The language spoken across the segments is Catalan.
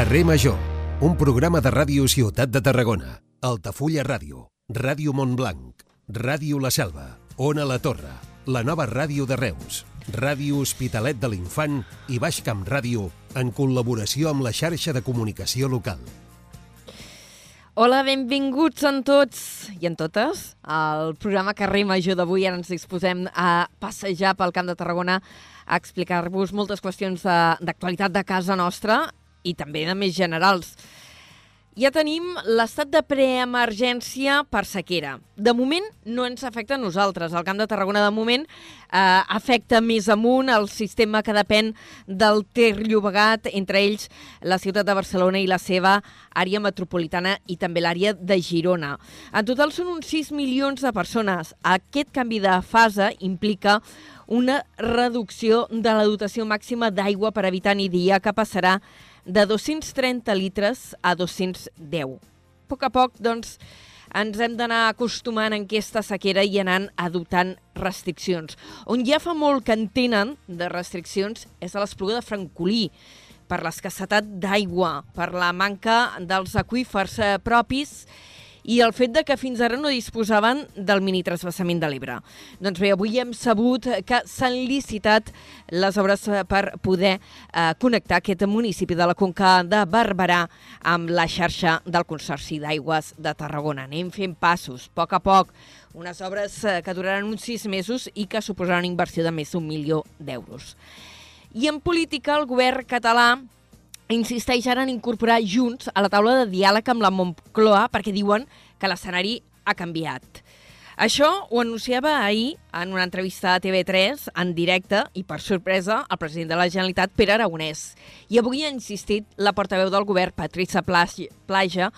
Carrer Major, un programa de ràdio Ciutat de Tarragona, Altafulla Ràdio, Ràdio Montblanc, Ràdio La Selva, Ona La Torre, la nova ràdio de Reus, Ràdio Hospitalet de l'Infant i Baix Camp Ràdio en col·laboració amb la xarxa de comunicació local. Hola, benvinguts en tots i en totes al programa Carrer Major d'avui. Ara ens disposem a passejar pel Camp de Tarragona a explicar-vos moltes qüestions d'actualitat de, de casa nostra i també de més generals. Ja tenim l'estat de preemergència per sequera. De moment no ens afecta a nosaltres. El Camp de Tarragona, de moment, eh, afecta més amunt el sistema que depèn del Ter Llobregat, entre ells la ciutat de Barcelona i la seva àrea metropolitana i també l'àrea de Girona. En total són uns 6 milions de persones. Aquest canvi de fase implica una reducció de la dotació màxima d'aigua per habitant i dia que passarà de 230 litres a 210. A poc a poc, doncs, ens hem d'anar acostumant en aquesta sequera i anant adoptant restriccions. On ja fa molt que en tenen de restriccions és a l'Espluga de Francolí, per l'escassetat d'aigua, per la manca dels aqüífers eh, propis i el fet de que fins ara no disposaven del mini trasbassament de l'Ebre. Doncs bé, avui hem sabut que s'han licitat les obres per poder eh, connectar aquest municipi de la Conca de Barberà amb la xarxa del Consorci d'Aigües de Tarragona. Anem fent passos, a poc a poc, unes obres eh, que duraran uns sis mesos i que suposaran una inversió de més d'un milió d'euros. I en política, el govern català insisteix ara en incorporar Junts a la taula de diàleg amb la Moncloa perquè diuen que l'escenari ha canviat. Això ho anunciava ahir en una entrevista a TV3 en directe i per sorpresa el president de la Generalitat, Pere Aragonès. I avui ha insistit la portaveu del govern, Patricia Plaja,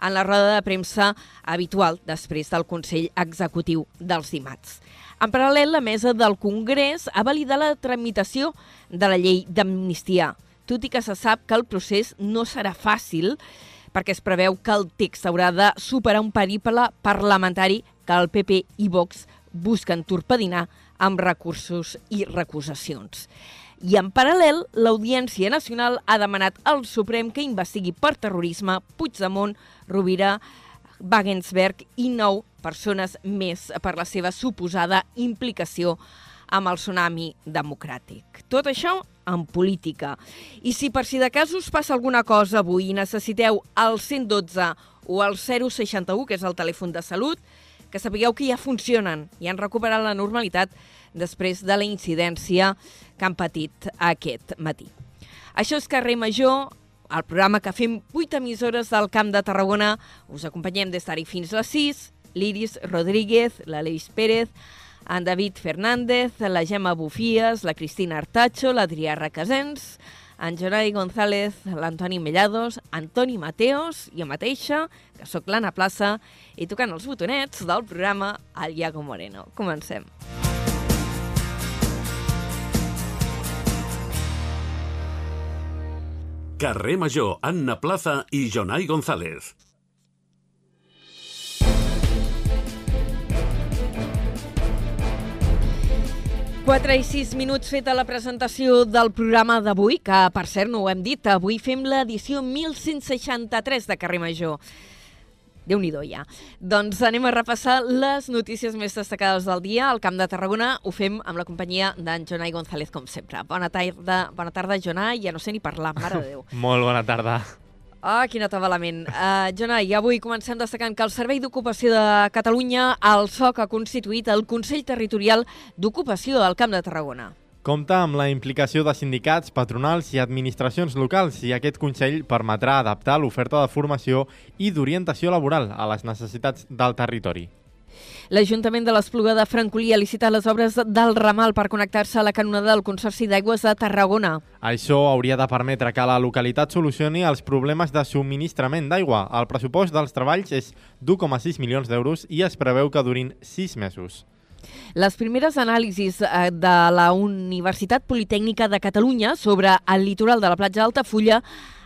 en la roda de premsa habitual després del Consell Executiu dels dimarts. En paral·lel, la mesa del Congrés ha validat la tramitació de la llei d'amnistia, tot i que se sap que el procés no serà fàcil perquè es preveu que el text haurà de superar un periple parlamentari que el PP i Vox busquen torpedinar amb recursos i recusacions. I en paral·lel, l'Audiència Nacional ha demanat al Suprem que investigui per terrorisme Puigdemont, Rovira, Wagensberg i nou persones més per la seva suposada implicació amb el tsunami democràtic. Tot això en política. I si per si de cas us passa alguna cosa avui i necessiteu el 112 o el 061, que és el telèfon de salut, que sapigueu que ja funcionen i han recuperat la normalitat després de la incidència que han patit aquest matí. Això és Carrer Major, el programa que fem 8 emissores del Camp de Tarragona. Us acompanyem des d'ara fins a les 6. L'Iris Rodríguez, l'Aleix Pérez, en David Fernández, la Gemma Bufies, la Cristina Artacho, l'Adrià Requesens, en Jonai González, l'Antoni Mellados, Antoni Mateos, jo mateixa, que sóc l'Anna Plaça, i tocant els botonets del programa El Iago Moreno. Comencem. Carrer Major, Anna Plaza i Jonai González. 4 i 6 minuts feta la presentació del programa d'avui, que per cert no ho hem dit, avui fem l'edició 1163 de Carrer Major. déu nhi ja. Doncs anem a repassar les notícies més destacades del dia. Al Camp de Tarragona ho fem amb la companyia d'en Jonai González, com sempre. Bona tarda, bona tarda Jonai. Ja no sé ni parlar, mare de Déu. Molt bona tarda. Ah, quin atabalament. Uh, Jonai, i avui comencem destacant que el Servei d'Ocupació de Catalunya, el SOC, ha constituït el Consell Territorial d'Ocupació del Camp de Tarragona. Compta amb la implicació de sindicats, patronals i administracions locals i aquest Consell permetrà adaptar l'oferta de formació i d'orientació laboral a les necessitats del territori. L'Ajuntament de l'Espluga de Francolí ha licitat les obres del ramal per connectar-se a la canonada del Consorci d'Aigües de Tarragona. Això hauria de permetre que la localitat solucioni els problemes de subministrament d'aigua. El pressupost dels treballs és d'1,6 milions d'euros i es preveu que durin 6 mesos. Les primeres anàlisis eh, de la Universitat Politècnica de Catalunya sobre el litoral de la platja d'Altafulla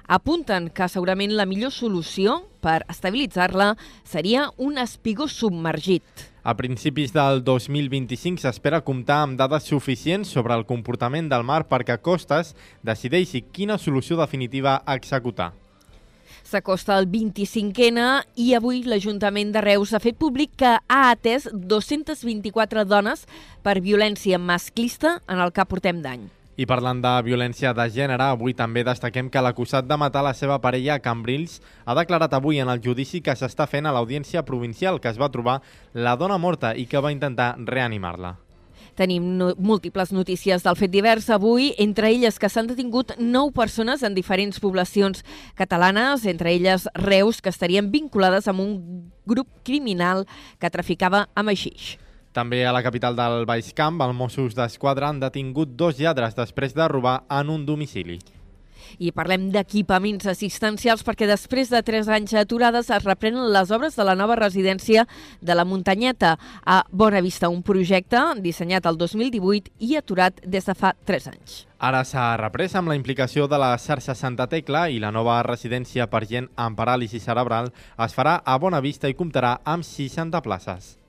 apunten que segurament la millor solució per estabilitzar-la seria un espigó submergit. A principis del 2025 s'espera comptar amb dades suficients sobre el comportament del mar perquè Costes decideixi quina solució definitiva executar. S'acosta el 25N i avui l'Ajuntament de Reus ha fet públic que ha atès 224 dones per violència masclista en el que portem d'any. I parlant de violència de gènere, avui també destaquem que l'acusat de matar la seva parella a Cambrils ha declarat avui en el judici que s'està fent a l'Audiència Provincial que es va trobar la dona morta i que va intentar reanimar-la. Tenim no, múltiples notícies del fet divers avui, entre elles que s'han detingut nou persones en diferents poblacions catalanes, entre elles Reus, que estarien vinculades amb un grup criminal que traficava amb aixix. També a la capital del Baix Camp, els Mossos d'Esquadra han detingut dos lladres després de robar en un domicili. I parlem d'equipaments assistencials perquè després de tres anys aturades es reprenen les obres de la nova residència de la Muntanyeta a Bona Vista, un projecte dissenyat el 2018 i aturat des de fa tres anys. Ara s'ha reprès amb la implicació de la xarxa Santa Tecla i la nova residència per gent amb paràlisi cerebral es farà a Bona Vista i comptarà amb 60 places.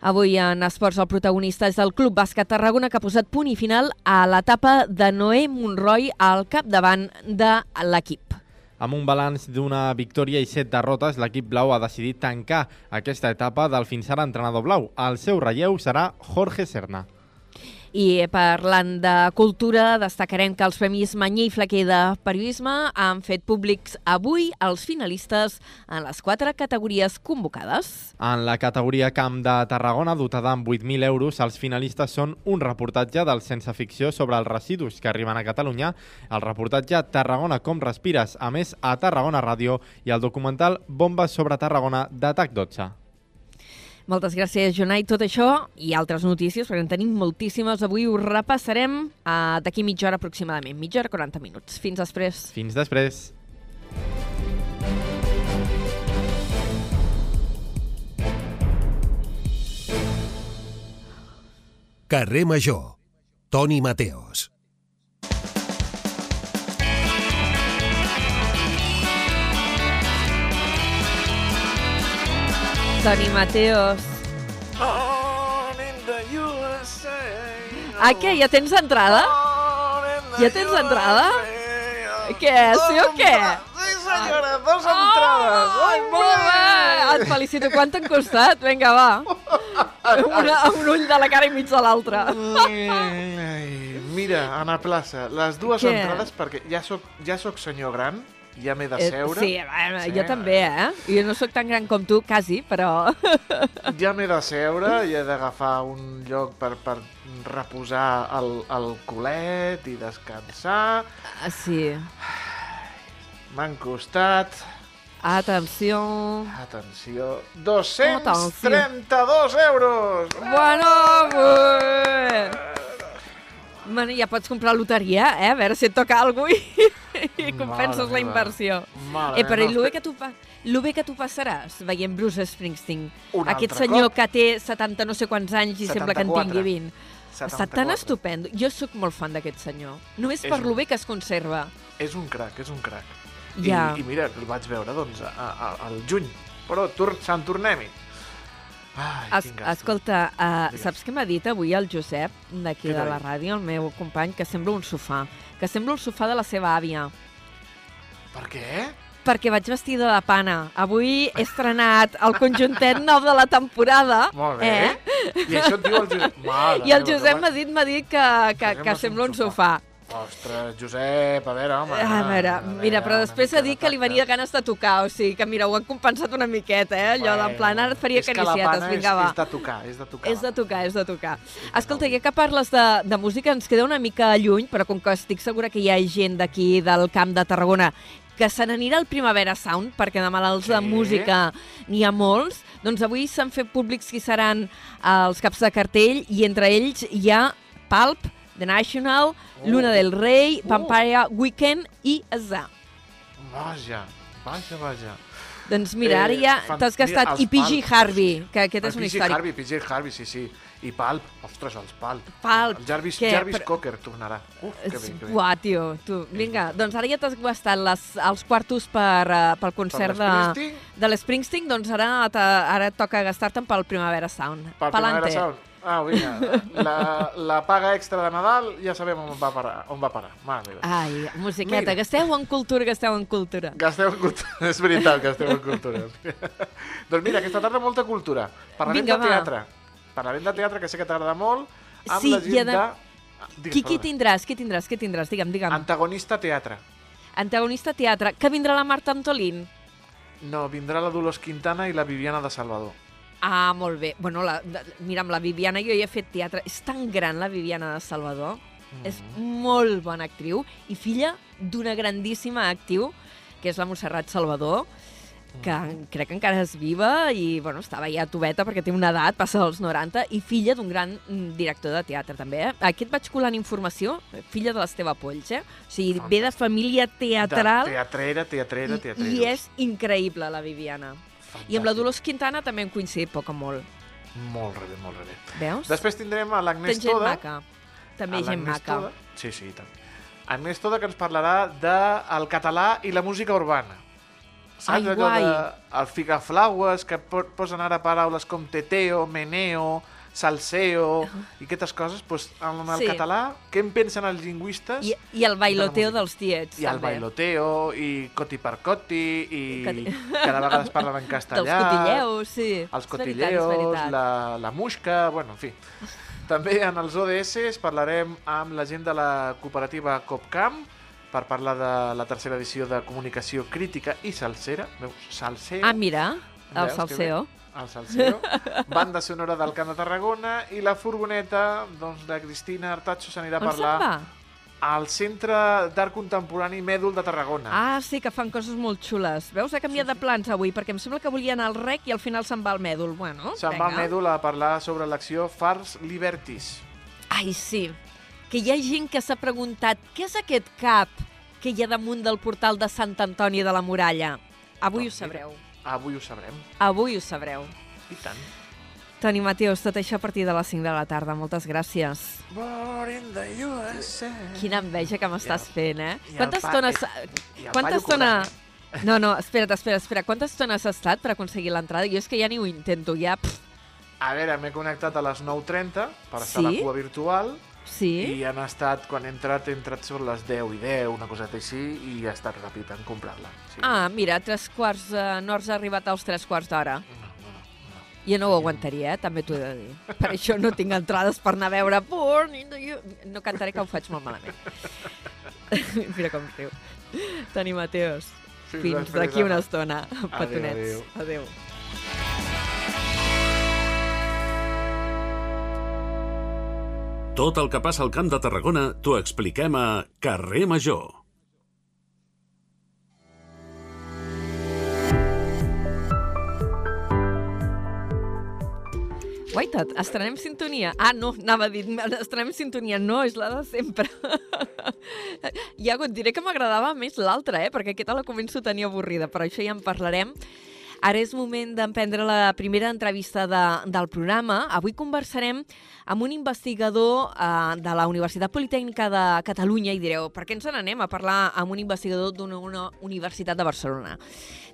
Avui en esports el protagonista és el Club Bàsquet Tarragona que ha posat punt i final a l'etapa de Noé Monroy al capdavant de l'equip. Amb un balanç d'una victòria i set derrotes, l'equip blau ha decidit tancar aquesta etapa del fins ara entrenador blau. El seu relleu serà Jorge Serna. I parlant de cultura, destacarem que els Premis Manyer i Flaquer de Periodisme han fet públics avui els finalistes en les quatre categories convocades. En la categoria Camp de Tarragona, dotada amb 8.000 euros, els finalistes són un reportatge del Sense Ficció sobre els residus que arriben a Catalunya, el reportatge Tarragona com respires, a més a Tarragona Ràdio, i el documental Bombes sobre Tarragona de TAC 12. Moltes gràcies, Jonai. Tot això i altres notícies, perquè en tenim moltíssimes. Avui ho repassarem uh, d'aquí mitja hora aproximadament, mitja hora 40 minuts. Fins després. Fins després. Carrer Major. Toni Mateos. Toni Mateos. Ah, què? Ja tens entrada? Ja tens entrada? Què? Sí o què? Sí, senyora, dos entrades. Ai, molt bé! Et felicito. Quant t'han costat? Vinga, va. Una, un ull de la cara i mig de l'altre. Mira, Anna Plaça, les dues Què? entrades, perquè ja soc, ja soc senyor gran, ja m'he de Eh, seure. Sí, bueno, Sí. jo també, eh? Jo no sóc tan gran com tu, quasi, però... Ja m'he de seure i he d'agafar un lloc per, per reposar el, el culet i descansar. Ah, Sí. M'han costat, Atenció... atenció, 232 euros! Bueno, ui. Bueno, ja pots comprar loteria, eh? A veure si et toca alguna cosa i, compenses la inversió. Mare Eh, però i el bé que tu, pa- lo bé que tu passaràs veient Bruce Springsteen. Un Aquest senyor cop. que té 70 no sé quants anys i sembla que en 74. tingui 20. Està tan 74. estupendo. Jo sóc molt fan d'aquest senyor. Només És per lo un- bé que es conserva. És un crac, és un crac. Ja. I, I mira, el vaig veure, doncs, a, a, al juny. Però tor se'n tornem-hi. Ai, Es, escolta, uh, Digues. saps què m'ha dit avui el Josep, d'aquí de la ràdio, el meu company, que sembla un sofà. Que sembla el sofà de la seva àvia. Per què? perquè vaig vestida de pana. Avui he estrenat el conjuntet nou de la temporada. Molt bé. Eh? I això et diu el Josep. Mare I el Josep m'ha dit, dit que, que, que és sembla un sofà. Ostres, Josep, a veure, home. A veure, mira, però després ha dit de que li venia ganes de tocar, o sigui que mira, ho han compensat una miqueta, eh? Allò Bueno, d'en plan, ara et faria és que la acaricietes, pana vinga, és, va. És de tocar, és de tocar. És de tocar, és de tocar. Escolta, ja que parles de, de música, ens queda una mica lluny, però com que estic segura que hi ha gent d'aquí del Camp de Tarragona que se n'anirà al Primavera Sound, perquè de malalts de Sí. música n'hi ha molts, doncs avui s'han fet públics qui seran els caps de cartell, i entre ells hi ha Pulp, The National, Luna del Rei, Oh. Vampire Weekend i Azar. Vaja, vaja, vaja. Doncs mira, ara Eh, ja fan- t'has gastat. I PG Harvey, que aquest és un històric. Harvey, PJ Harvey, sí, sí. I Palp, ostres, els Palp. Palp, El Jarvis, què? Jarvis Però- Cocker tornarà. Uf, que bé, que bé. Tio, tu. Vinga, doncs ara ja t'has gastat les, els quartos per, uh, pel concert de, l'Springsteen? de l'Springsteen, doncs ara, ara et toca gastar-te'n pel Primavera Sound. Per Palante. Primavera Sound. Ah, vinga. La, la paga extra de Nadal ja sabem on va parar. On va parar. Mare meva. Ai, musiqueta, Mira. gasteu en cultura, gasteu en cultura. Gasteu en cultura. És veritat, gasteu en cultura. doncs mira, aquesta tarda molta cultura. Parlarem Vinga, de va. Parlarem de teatre, que sé que t'agrada molt, amb Sí, la gent de- de... Digues, Qui, qui tindràs, qui tindràs, qui tindràs? Digue'm, digue'm. Antagonista teatre. Antagonista teatre. Que vindrà la Marta Antolín? No, vindrà la Dolors Quintana i la Viviana de Salvador. Ah, molt bé. Bueno, la, mira, amb la Viviana jo hi he fet teatre. És tan gran la Viviana de Salvador. És molt bona actriu i filla d'una grandíssima actriu, que és la Montserrat Salvador, que crec que encara és viva i bueno, estava ja tubeta perquè té una edat, passa dels 90, i filla d'un gran mm, director de teatre també. Eh? Aquí et vaig colant informació, filla de l'Esteve Polls, eh? O sigui, ve de família teatral De teatrera, teatrera, i, teatrera. i és increïble la Viviana. I amb la Dolors Quintana també hem coincidit poc o molt. Molt rebé, molt rebé. Veus? Després tindrem a l'Agnès Toda. maca. També gent maca. Toda. Sí, sí, i tant. Agnès Toda, que ens parlarà del català i la música urbana. Ai, Allò guai. De, el Figaflaues, que po posen ara paraules com teteo, meneo, salseo i aquestes coses, doncs, amb el Sí. català, què en pensen els lingüistes? I, I el bailoteo de dels tiets, I el també. bailoteo, i coti per coti, i Coti- que de vegades parlen en castellà. Dels cotilleus, sí. Els veritat, veritat. la, la musca, bueno, en fi. També en els ODS parlarem amb la gent de la cooperativa Copcam per parlar de la tercera edició de Comunicació Crítica i Salsera. Veus? Salseo. Ah, mira, el Veus salseo. El Salseo. Banda sonora del Camp de Tarragona i la furgoneta doncs, de Cristina Artacho s'anirà a parlar al Centre d'Art Contemporani Mèdul de Tarragona. Ah, sí, que fan coses molt xules. Veus, ha canviat de plans avui, perquè em sembla que volia anar al rec i al final se'n va al mèdul. Bueno, Se'n va al. Mèdul a parlar sobre l'acció Fars Libertis. Ai, sí. Que hi ha gent que s'ha preguntat què és aquest cap que hi ha damunt del portal de Sant Antoni de la Muralla? Avui ho Doncs mira. sabreu. Avui ho sabrem. Avui ho sabreu. I tant. Toni Mateus, tot això a partir de les 5 de la tarda. Moltes gràcies. Quina enveja que m'estàs fent, eh? Quanta estona... el Quanta estona... No, no, espera't, espera, espera. Quanta estona has estat per aconseguir l'entrada? Jo és que ja ni ho intento, ja... Pff, A veure, m'he connectat a les 9.30 per estar Sí? a la cua virtual sí? i han estat, quan he entrat, he entrat sobre les 10 i 10, una coseta així, i ha estat ràpid en comprar-la. Sí. Ah, mira, tres quarts... Eh, no has arribat als tres quarts d'hora. No, no, no, no. Jo no ho aguantaria, eh? també t'ho he de dir. Per això no tinc entrades per anar a veure Born in the U... No cantaré que ho faig molt malament. Mira com riu. Toni Mateus, Fins fins d'aquí una estona. Petonets. adéu. Adéu. Tot el que passa al Camp de Tarragona t'ho expliquem a Carrer Major. Guaita, estrenem sintonia. Ah, no, anava a dir, estrenem sintonia. No, és la de sempre. Iago, et diré que m'agradava més l'altra, eh? perquè aquesta la començo a tenir avorrida, però això ja en parlarem. Ara és moment d'emprendre la primera entrevista de, del programa. Avui conversarem amb un investigador eh, de la Universitat Politècnica de Catalunya i direu, per què ens n'anem a parlar amb un investigador d'una una universitat de Barcelona?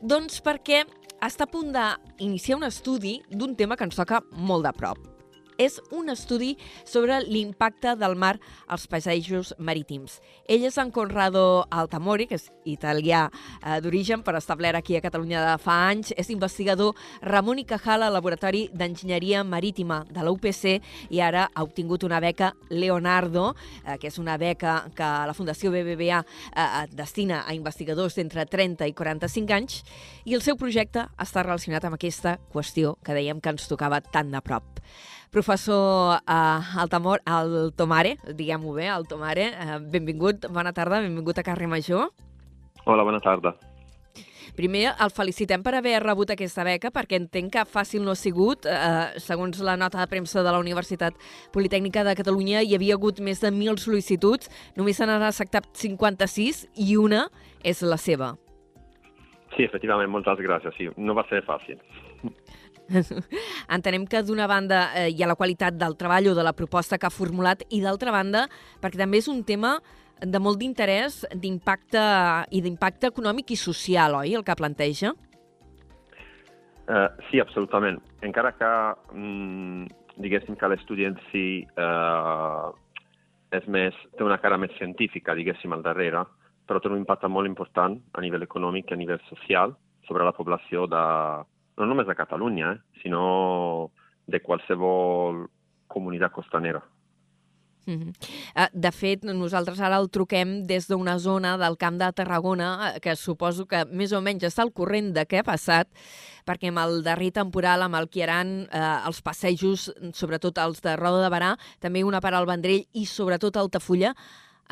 Doncs perquè està a punt d'iniciar un estudi d'un tema que ens toca molt de prop. És un estudi sobre l'impacte del mar als paisatges marítims. Ell és en Conrado Altamori, que és italià eh, d'origen, però establert aquí a Catalunya de fa anys. És investigador Ramon i Cajal al Laboratori d'Enginyeria Marítima de la UPC i ara ha obtingut una beca Leonardo, eh, que és una beca que la Fundació BBVA eh, destina a investigadors d'entre 30 i 45 anys i el seu projecte està relacionat amb aquesta qüestió que dèiem que ens tocava tan de prop. Professor uh, Altamor, Altomare, diguem-ho bé, Altomare, uh, benvingut, bona tarda, benvingut a Carrer Major. Hola, bona tarda. Primer, el felicitem per haver rebut aquesta beca, perquè entenc que fàcil no ha sigut. Eh, segons la nota de premsa de la Universitat Politècnica de Catalunya, hi havia hagut més de 1.000 sol·licituds, només se n'han acceptat 56 i una és la seva. Sí, efectivament, moltes gràcies. Sí, no va ser fàcil. Entenem que d'una banda eh, hi ha la qualitat del treball o de la proposta que ha formulat i d'altra banda perquè també és un tema de molt d'interès, d'impacte i d'impacte econòmic i social, oi, el que planteja? Uh, sí, absolutament. Encara que, mm, diguéssim que l'estudi en si uh, és més, té una cara més científica, diguéssim, al darrere, però té un impacte molt important a nivell econòmic i a nivell social sobre la població de, no només de Catalunya, eh, sinó de qualsevol comunitat costanera. Mm. De fet, nosaltres ara el truquem des d'una zona del Camp de Tarragona, eh, que suposo que més o menys està al corrent de què ha passat, perquè amb el darrer temporal, amb el Quiaran, eh, els passejos, sobretot els de Roda de Barà, també una part al Vendrell i sobretot Altafulla,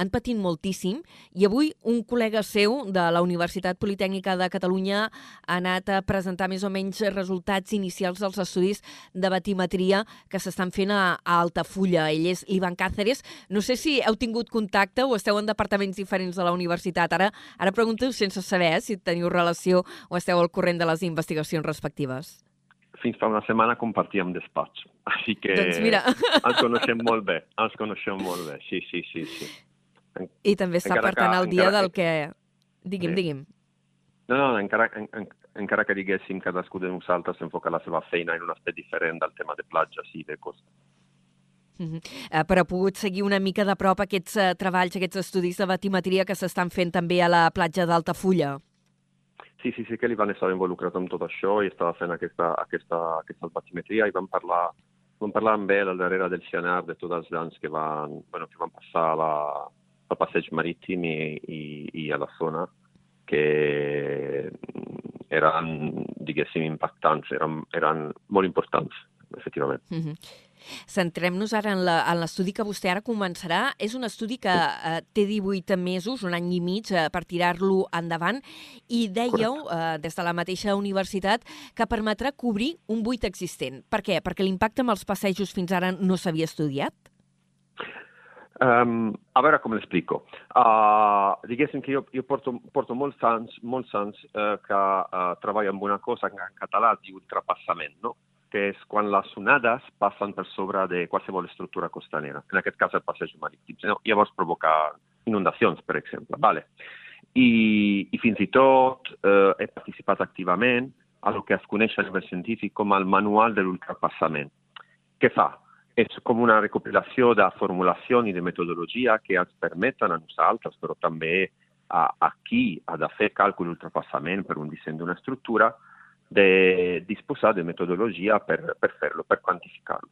han patit moltíssim i avui un col·lega seu de la Universitat Politècnica de Catalunya ha anat a presentar més o menys resultats inicials dels estudis de batimetria que s'estan fent a, a Altafulla. Ell és Ivan Cáceres. No sé si heu tingut contacte o esteu en departaments diferents de la universitat. Ara, ara pregunto sense saber eh, si teniu relació o esteu al corrent de les investigacions respectives fins fa una setmana compartíem despatx. Així que doncs mira. ens coneixem molt bé, ens coneixem molt bé, sí, sí, sí. sí. I també està, per tant, el dia del que... Digui'm, sí. digui'm. No, no, encara, en, en, encara que diguéssim que cadascú de nosaltres enfoca la seva feina en un aspecte diferent del tema de platges i de costa. Uh -huh. uh, però ha pogut seguir una mica de prop aquests uh, treballs, aquests estudis de batimetria que s'estan fent també a la platja d'Altafulla. Sí, sí, sí que li van estar involucrat en tot això i estava fent aquesta, aquesta, aquesta batimetria i vam parlar, vam parlar amb ell al darrere del Cianar de tots els danys que van, bueno, que van passar a la, al passeig marítim i, i, i a la zona que eren, diguéssim, impactants, eren, eren molt importants, efectivament. Mm -hmm. Centrem-nos ara en l'estudi que vostè ara començarà. És un estudi que eh, té 18 mesos, un any i mig, eh, per tirar-lo endavant, i dèieu, eh, des de la mateixa universitat, que permetrà cobrir un buit existent. Per què? Perquè l'impacte amb els passejos fins ara no s'havia estudiat? Um, a veure com l'explico. Uh, diguéssim que jo, jo porto, porto molts anys, molts anys uh, que uh, treballo amb una cosa que en català diu ultrapassament, no? que és quan les onades passen per sobre de qualsevol estructura costanera, en aquest cas el passeig marítim. No? Llavors provoca inundacions, per exemple. Vale. I, I fins i tot eh, he participat activament a el que es coneix a nivell científic com el manual de l'ultrapassament. Què fa? És com una recopilació de formulacions i de metodologia que ens a nosaltres, però també a, a qui ha de fer càlcul ultrapassament per un disseny d'una estructura, de disposar de metodologia per, per fer-lo, per quantificar-lo.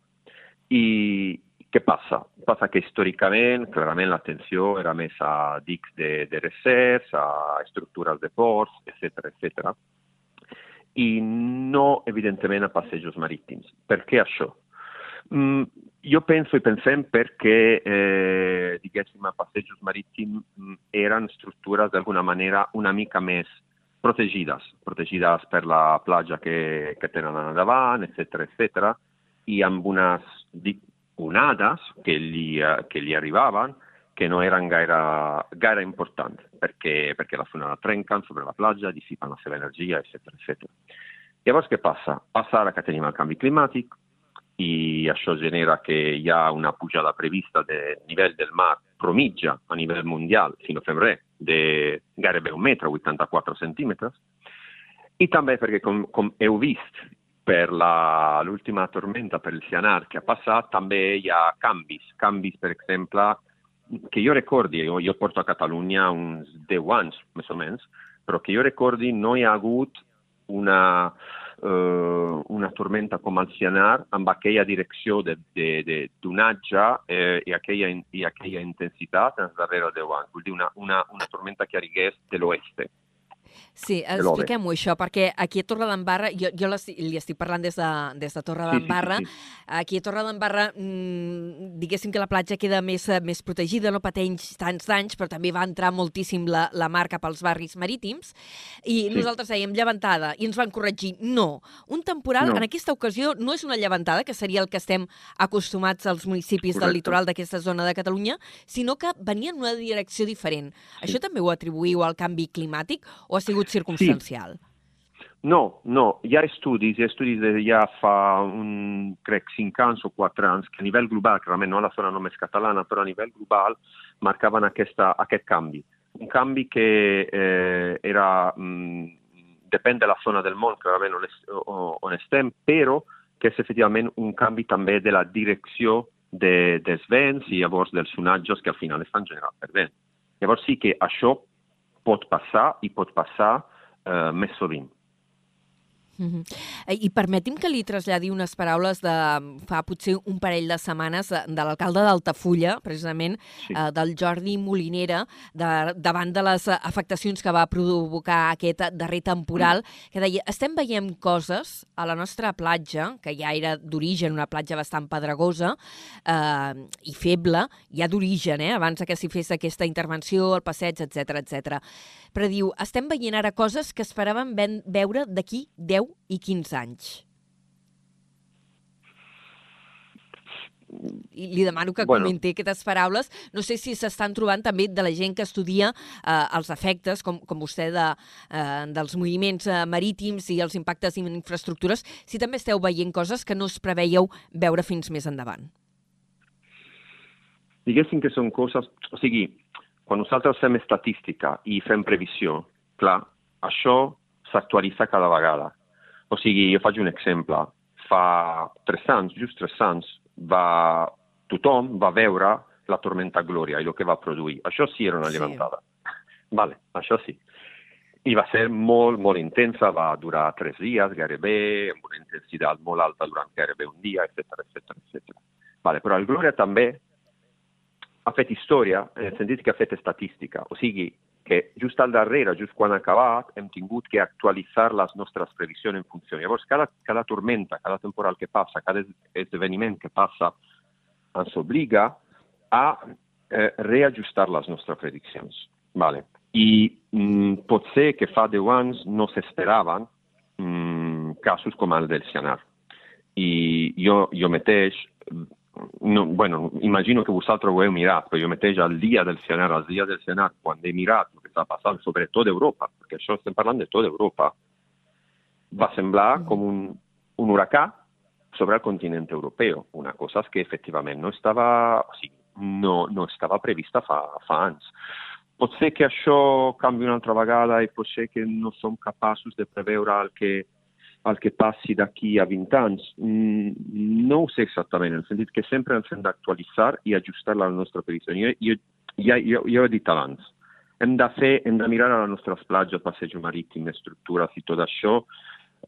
I què passa? Passa que històricament, clarament, l'atenció era més a dics de, de recercs, a estructures de ports, etc etc. I no, evidentment, a passejos marítims. Per què això? Mm, jo penso i pensem perquè, eh, diguéssim, a passejos marítims mm, eren estructures d'alguna manera una mica més protegides, protegides per la platja que, que tenen a davant, etc etc. i amb unes onades que li, que li arribaven que no eren gaire, gaire importants, perquè, perquè la onada trenquen sobre la platja, dissipen la seva energia, etc etc. Llavors, què passa? Passa ara que tenim el canvi climàtic, i això genera que hi ha una pujada prevista del nivell del mar promitja a nivell mundial, si no fem res, de gairebé un metre, 84 centímetres, i també perquè, com, com heu vist per l'última tormenta, per el Cianar que ha passat, també hi ha canvis. Canvis, per exemple, que jo recordi, jo, jo porto a Catalunya uns 10 anys, més o menys, però que jo recordi no ha hagut una, eh, una tormenta com el Cianar amb aquella direcció de, de, de donatge eh, i, aquella, i aquella intensitat en els darrers 10 anys. Vull dir, una, una, una tormenta que arrigués de l'oest. Sí, expliquem-ho això, perquè aquí a Torredembarra, jo, jo li estic parlant des de, des de Torredembarra, sí, sí, sí, sí. aquí a Torredembarra, mmm, diguéssim que la platja queda més, més protegida, no pateix tants danys, però també va entrar moltíssim la, la mar cap als barris marítims, i sí. nosaltres dèiem llevantada, i ens van corregir, no. Un temporal, no. en aquesta ocasió, no és una llevantada, que seria el que estem acostumats als municipis Correcte. del litoral d'aquesta zona de Catalunya, sinó que venia en una direcció diferent. Sí. Això també ho atribuïu al canvi climàtic o sigut circumstancial? Sí. No, no, hi ha estudis, hi ha estudis de ja fa, un, crec, 5 anys o 4 anys, que a nivell global, clarament no a la zona només catalana, però a nivell global marcaven aquesta, aquest canvi. Un canvi que eh, era, mm, depèn de la zona del món, clarament, on, es, on estem, però que és efectivament un canvi també de la direcció de, dels vents i llavors dels sonatges que al final estan generats per vent. Llavors sí que això pot passar i pot passar eh, més sovint. Uh -huh. I permeti'm que li traslladi unes paraules de fa potser un parell de setmanes de, de l'alcalde d'Altafulla, precisament, sí. eh, del Jordi Molinera, de, davant de les afectacions que va provocar aquest darrer temporal, mm. que deia, estem veient coses a la nostra platja, que ja era d'origen una platja bastant pedregosa eh, i feble, ja d'origen, eh, abans que s'hi fes aquesta intervenció, el passeig, etc etc. Però diu, estem veient ara coses que esperàvem veure d'aquí 10 i 15 anys. I li demano que bueno. comenti aquestes paraules. No sé si s'estan trobant també de la gent que estudia eh, els efectes, com, com vostè, de, eh, dels moviments eh, marítims i els impactes en infraestructures, si també esteu veient coses que no es preveieu veure fins més endavant. Diguéssim que són coses... O sigui, quan nosaltres fem estadística i fem previsió, clar, això s'actualitza cada vegada. O sigui, jo faig un exemple. Fa tres anys, just tres anys, va, tothom va veure la tormenta Glòria i el que va produir. Això sí era una. Sí. Vale, això sí. I va ser molt, molt intensa, va durar tres dies gairebé, amb una intensitat molt alta durant gairebé un dia, etc etc etc. Vale, però el Glòria també ha fet història en el sentit que ha fet estadística. O sigui, que just al darrere, just quan ha acabat, hem tingut que actualitzar les nostres previsions en funció. Llavors, cada, cada tormenta, cada temporal que passa, cada esdeveniment que passa, ens obliga a eh, reajustar les nostres prediccions. Vale. I mm, pot ser que fa 10 anys no s'esperaven mm, casos com el del Cianar. I jo, jo mateix no, bueno, imagino que vosaltres ho heu mirat, però jo mateix al dia del Cianar, al dia del Cianar, quan he mirat el que està passant sobre tot Europa, perquè això estem parlant de tot Europa, va semblar com un, un huracà sobre el continent europeu, una cosa que efectivament no estava, o sigui, no, no estava prevista fa, fa anys. Pot ser que això canvi una altra vegada i pot ser que no som capaços de preveure el que al que passi d'aquí a 20 anys? Mm, no ho sé exactament, en el sentit que sempre ens hem d'actualitzar i ajustar la nostra previsió. Jo, jo, ja, jo, jo he dit abans, hem de fer, hem de mirar a les nostres platges, passeig marítim, estructures i tot això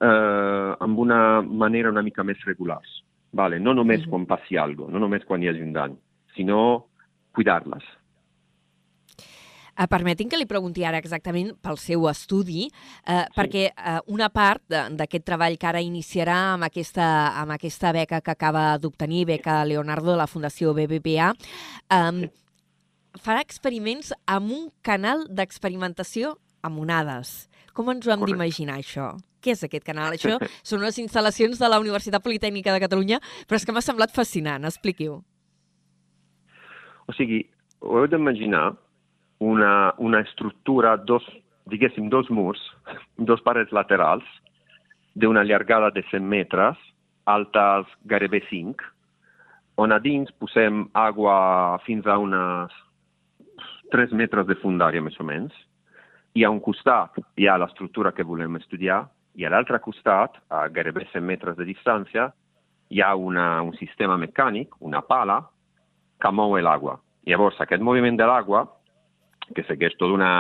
eh, amb una manera una mica més regular. Vale? No només mm -hmm. quan passi alguna cosa, no només quan hi hagi un dany, sinó cuidar-les. Uh, permetin que li pregunti ara exactament pel seu estudi, uh, sí. perquè uh, una part d'aquest treball que ara iniciarà amb aquesta, amb aquesta beca que acaba d'obtenir, beca Leonardo de la Fundació BBVA, um, farà experiments amb un canal d'experimentació amb onades. Com ens ho hem d'imaginar, això? Què és aquest canal? Això són unes instal·lacions de la Universitat Politècnica de Catalunya, però és que m'ha semblat fascinant. Expliqui-ho. O sigui, ho heu d'imaginar una, una estructura, dos, diguéssim, dos murs, dos parets laterals, d'una llargada de 100 metres, altes gairebé 5, on a dins posem aigua fins a unes 3 metres de fundària, més o menys, i a un costat hi ha l'estructura que volem estudiar, i a l'altre costat, a gairebé 100 metres de distància, hi ha una, un sistema mecànic, una pala, que mou l'aigua. Llavors, aquest moviment de l'aigua que segueix tota una,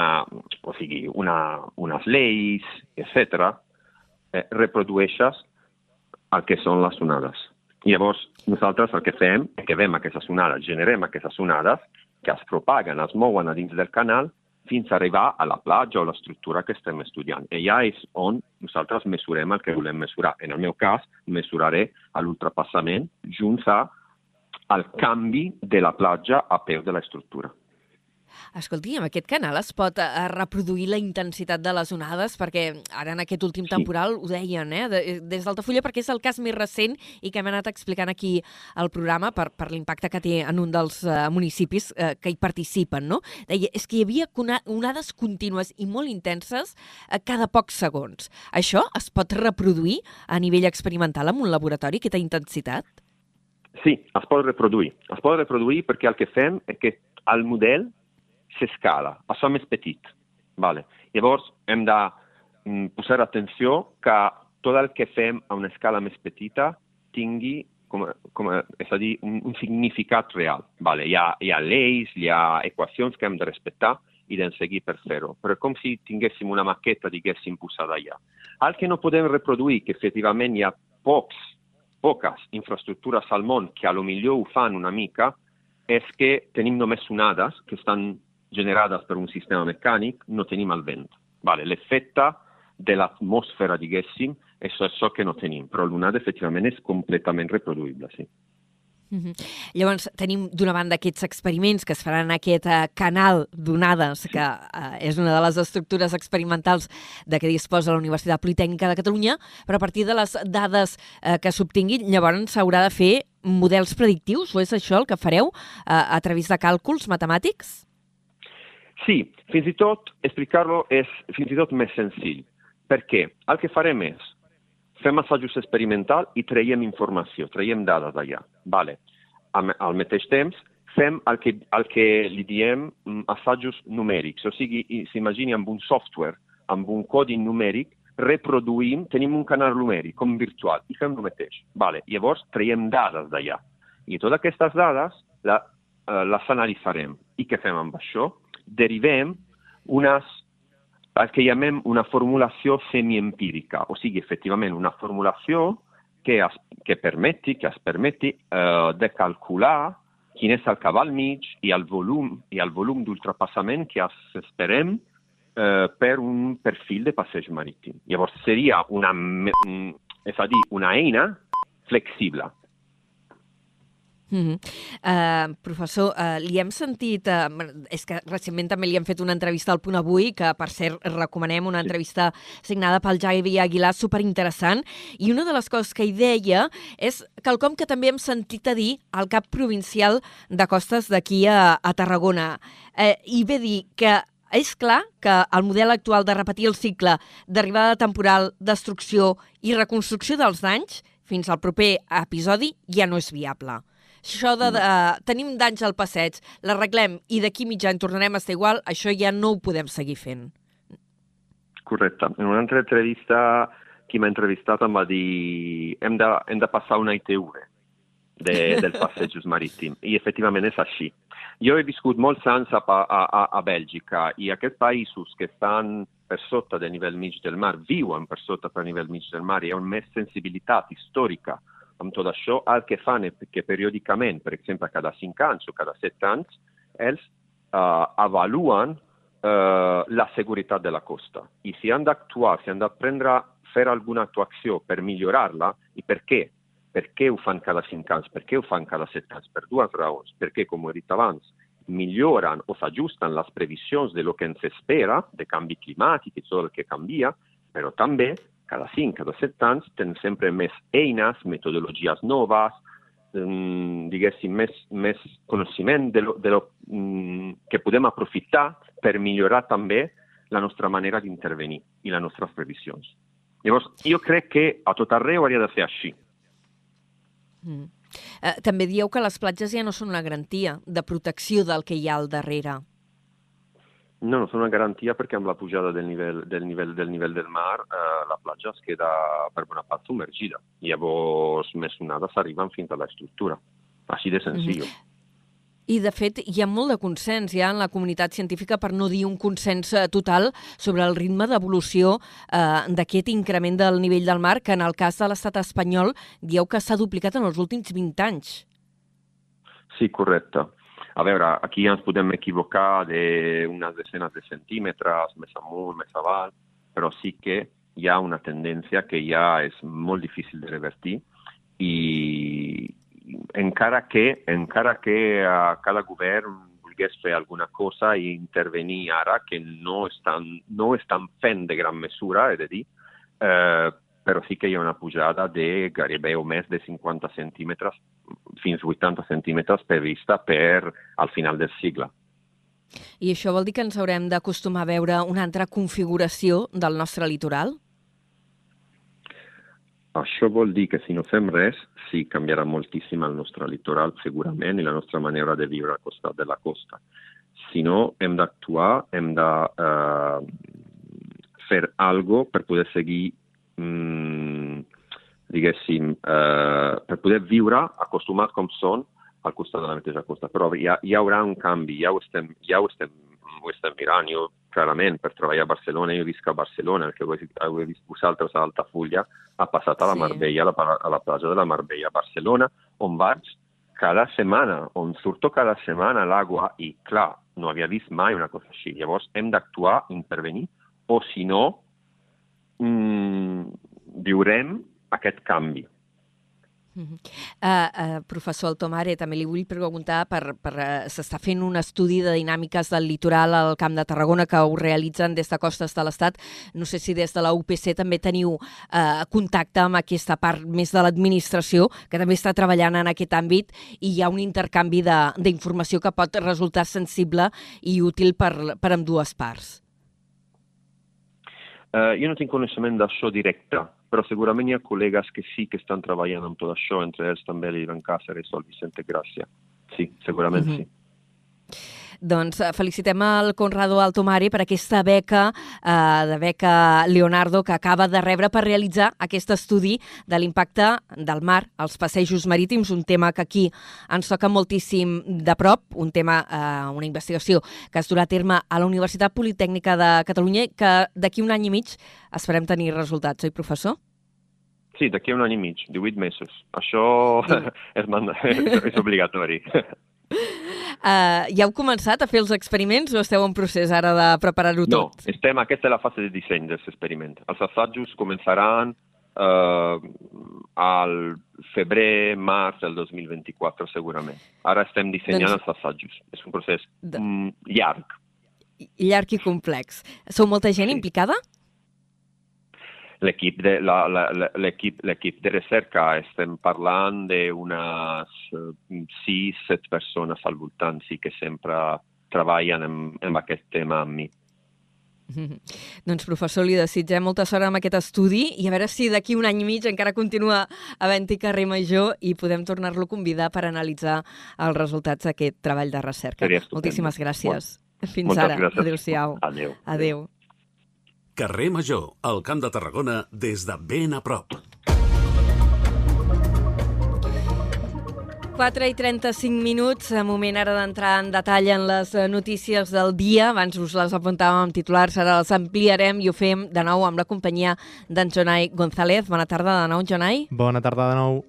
o sigui, una, unes lleis, etc., eh, reprodueixes el que són les onades. I llavors, nosaltres el que fem és que vem aquestes onades, generem aquestes onades que es propaguen, es mouen a dins del canal fins a arribar a la platja o l'estructura que estem estudiant. I allà és on nosaltres mesurem el que volem mesurar. En el meu cas, mesuraré l'ultrapassament junts al canvi de la platja a peu de l'estructura. Escolti, amb aquest canal es pot eh, reproduir la intensitat de les onades, perquè ara en aquest últim temporal sí. ho deien, eh, de, des d'Altafulla, perquè és el cas més recent i que hem anat explicant aquí al programa per, per l'impacte que té en un dels uh, municipis que hi participen, no? Deia, és que hi havia onades contínues i molt intenses uh, cada pocs segons. Això es pot reproduir a nivell experimental en un laboratori, aquesta intensitat? Sí, es pot reproduir. Es pot reproduir perquè el que fem és que el model s'escala, això més petit. Vale. Llavors, hem de mm, posar atenció que tot el que fem a una escala més petita tingui com, com, és a dir, un, un significat real. Vale. Hi, ha, hi ha lleis, hi ha equacions que hem de respectar i de seguir per fer-ho. Però com si tinguéssim una maqueta, diguéssim, posada allà. El que no podem reproduir, que efectivament hi ha pocs poques infraestructures al món que a lo millor ho fan una mica, és que tenim només onades que estan generades per un sistema mecànic, no tenim el vent. Vale, L'efecte de l'atmosfera, diguéssim, és això que no tenim, però l'onada efectivament és completament reproduïble, sí. Mm -hmm. Llavors, tenim d'una banda aquests experiments que es faran en aquest uh, canal d'onades, que uh, és una de les estructures experimentals de què disposa la Universitat Politècnica de Catalunya, però a partir de les dades uh, que s'obtinguin, llavors s'haurà de fer models predictius, o és això el que fareu uh, a través de càlculs matemàtics? Sí, fins i tot explicar-lo és fins i tot més senzill, perquè el que farem és fem assajos experimental i traiem informació, traiem dades d'allà. Vale. Al, mateix temps, fem el que, el que li diem mm, assajos numèrics. O sigui, s'imagini amb un software, amb un codi numèric, reproduïm, tenim un canal numèric com virtual i fem el mateix. Vale. Llavors traiem dades d'allà. I totes aquestes dades la, uh, les analitzarem. I què fem amb això? Derivem unes el que llamem una formulació semiempírica, o sigui, efectivament, una formulació que, es, que permeti, que es permeti eh, de calcular quin és el cabal mig i el volum, i el volum d'ultrapassament que esperem eh, per un perfil de passeig marítim. Llavors, seria una, és a dir, una eina flexible Mm -hmm. uh, professor, uh, li hem sentit... Uh, és que recentment també li hem fet una entrevista al Punt Avui, que per cert recomanem una entrevista signada pel Javi Aguilar, superinteressant, i una de les coses que hi deia és quelcom que també hem sentit a dir al cap provincial de costes d'aquí a, a Tarragona. Uh, I ve dir que és clar que el model actual de repetir el cicle d'arribada temporal, destrucció i reconstrucció dels danys fins al proper episodi ja no és viable. Això de, de uh, tenim danys al passeig, l'arreglem i d'aquí mig any tornarem a estar igual, això ja no ho podem seguir fent. Correcte. En una altra entrevista, qui m'ha entrevistat em va dir hem de, hem de passar una ITV de, dels passejos marítims. I efectivament és així. Jo he viscut molts anys a, a, a, a Bèlgica i aquests països que estan per sota del nivell mig del mar, viuen per sota del nivell mig del mar, hi ha una més sensibilitat històrica amb tot això, el que fan és que periòdicament, per exemple, cada 5 anys o cada 7 anys, ells uh, avaluen uh, la seguretat de la costa. I si han d'actuar, si han de prendre, fer alguna actuació per millorar-la, i per què? Per què ho fan cada 5 anys? Per què ho fan cada 7 anys? Per dues raons. Perquè, com he dit abans, milloren o s'ajusten les previsions de lo que ens espera, de canvi climàtic i tot el que canvia, però també cada 5, cada 7 anys, tenen sempre més eines, metodologies noves, um, diguéssim, més, més coneixement de lo, de lo um, que podem aprofitar per millorar també la nostra manera d'intervenir i les nostres previsions. Llavors, jo crec que a tot arreu hauria de ser així. Mm. Eh, també dieu que les platges ja no són una garantia de protecció del que hi ha al darrere. No, no són una garantia perquè amb la pujada del nivell del, nivell, del, nivell del mar eh, la platja es queda per bona part submergida. Llavors, més onades arriben fins a l'estructura. Així de senzill. Mm -hmm. I, de fet, hi ha molt de consens ja en la comunitat científica, per no dir un consens eh, total, sobre el ritme d'evolució eh, d'aquest increment del nivell del mar, que en el cas de l'estat espanyol dieu que s'ha duplicat en els últims 20 anys. Sí, correcte. A veure, aquí ens podem equivocar d'unes desenes de centímetres, més amunt, més avall, però sí que hi ha una tendència que ja és molt difícil de revertir i encara que, encara que a cada govern volgués fer alguna cosa i intervenir ara, que no estan, no estan fent de gran mesura, he de dir, eh, però sí que hi ha una pujada de gairebé o més de 50 centímetres fins 80 centímetres prevista per al final del cicle. I això vol dir que ens haurem d'acostumar a veure una altra configuració del nostre litoral? Això vol dir que si no fem res, sí canviarà moltíssim el nostre litoral, segurament, i la nostra manera de viure al costat de la costa. Si no, hem d'actuar, hem de eh, fer algo per poder seguir, mm, diguéssim, eh, per poder viure acostumats com són al costat de la mateixa costa. Però hi, ha, hi haurà un canvi, ja ho estem, ja ho estem, ho estem mirant. Jo clarament, per treballar a Barcelona, jo visc a Barcelona, el que heu, heu vist vosaltres a Altafulla, ha passat a la sí. Marbella, a la, a la platja de la Marbella a Barcelona, on vaig cada setmana, on surto cada setmana a l'aigua i, clar, no havia vist mai una cosa així. Llavors hem d'actuar, intervenir, o si no, mmm, viurem aquest canvi. Uh -huh. uh, uh, professor Altomare, també li vull preguntar per, per uh, s'està fent un estudi de dinàmiques del litoral al Camp de Tarragona que ho realitzen des de Costes de l'Estat. No sé si des de la UPC també teniu uh, contacte amb aquesta part més de l'administració que també està treballant en aquest àmbit i hi ha un intercanvi d'informació que pot resultar sensible i útil per, per amb dues parts. Uh, jo no tinc coneixement d'això directe, però segurament hi ha col·legues que sí que estan treballant amb tot això, entre ells també l'Ivan Cáceres o el Vicente Gràcia. Sí, segurament mm -hmm. sí. Doncs eh, felicitem el Conrado Altomari per aquesta beca eh, de beca Leonardo que acaba de rebre per realitzar aquest estudi de l'impacte del mar als passejos marítims, un tema que aquí ens toca moltíssim de prop, un tema, eh, una investigació que es durà a terme a la Universitat Politècnica de Catalunya que d'aquí un any i mig esperem tenir resultats, oi professor? Sí, d'aquí un any i mig, 18 mesos. Això sí. és, és, és obligatori. Uh, ja heu començat a fer els experiments o esteu en procés ara de preparar-ho tot? No, estem, aquesta és la fase de disseny dels experiments. Els assajos començaran uh, al febrer, març del 2024, segurament. Ara estem dissenyant doncs... els assajos. És un procés de... mm, llarg. Llarg i complex. Sou molta gent sí. implicada? L'equip de, la, la, l'equip, l'equip de recerca estem parlant d'unes eh, sis, set persones al voltant, sí que sempre treballen amb, amb aquest tema amb mi. Mm -hmm. Doncs, professor, li desitgem molta sort amb aquest estudi i a veure si d'aquí un any i mig encara continua havent-hi carrer major i podem tornar-lo a convidar per analitzar els resultats d'aquest treball de recerca. Moltíssimes gràcies. Molt, Fins ara. Adéu-siau. Adéu. Adéu. Carrer Major, al Camp de Tarragona, des de ben a prop. 4 i 35 minuts, moment ara d'entrar en detall en les eh, notícies del dia. Abans us les apuntàvem amb titulars, ara les ampliarem i ho fem de nou amb la companyia d'en Jonai González. Bona tarda de nou, Jonai. Bona tarda de nou.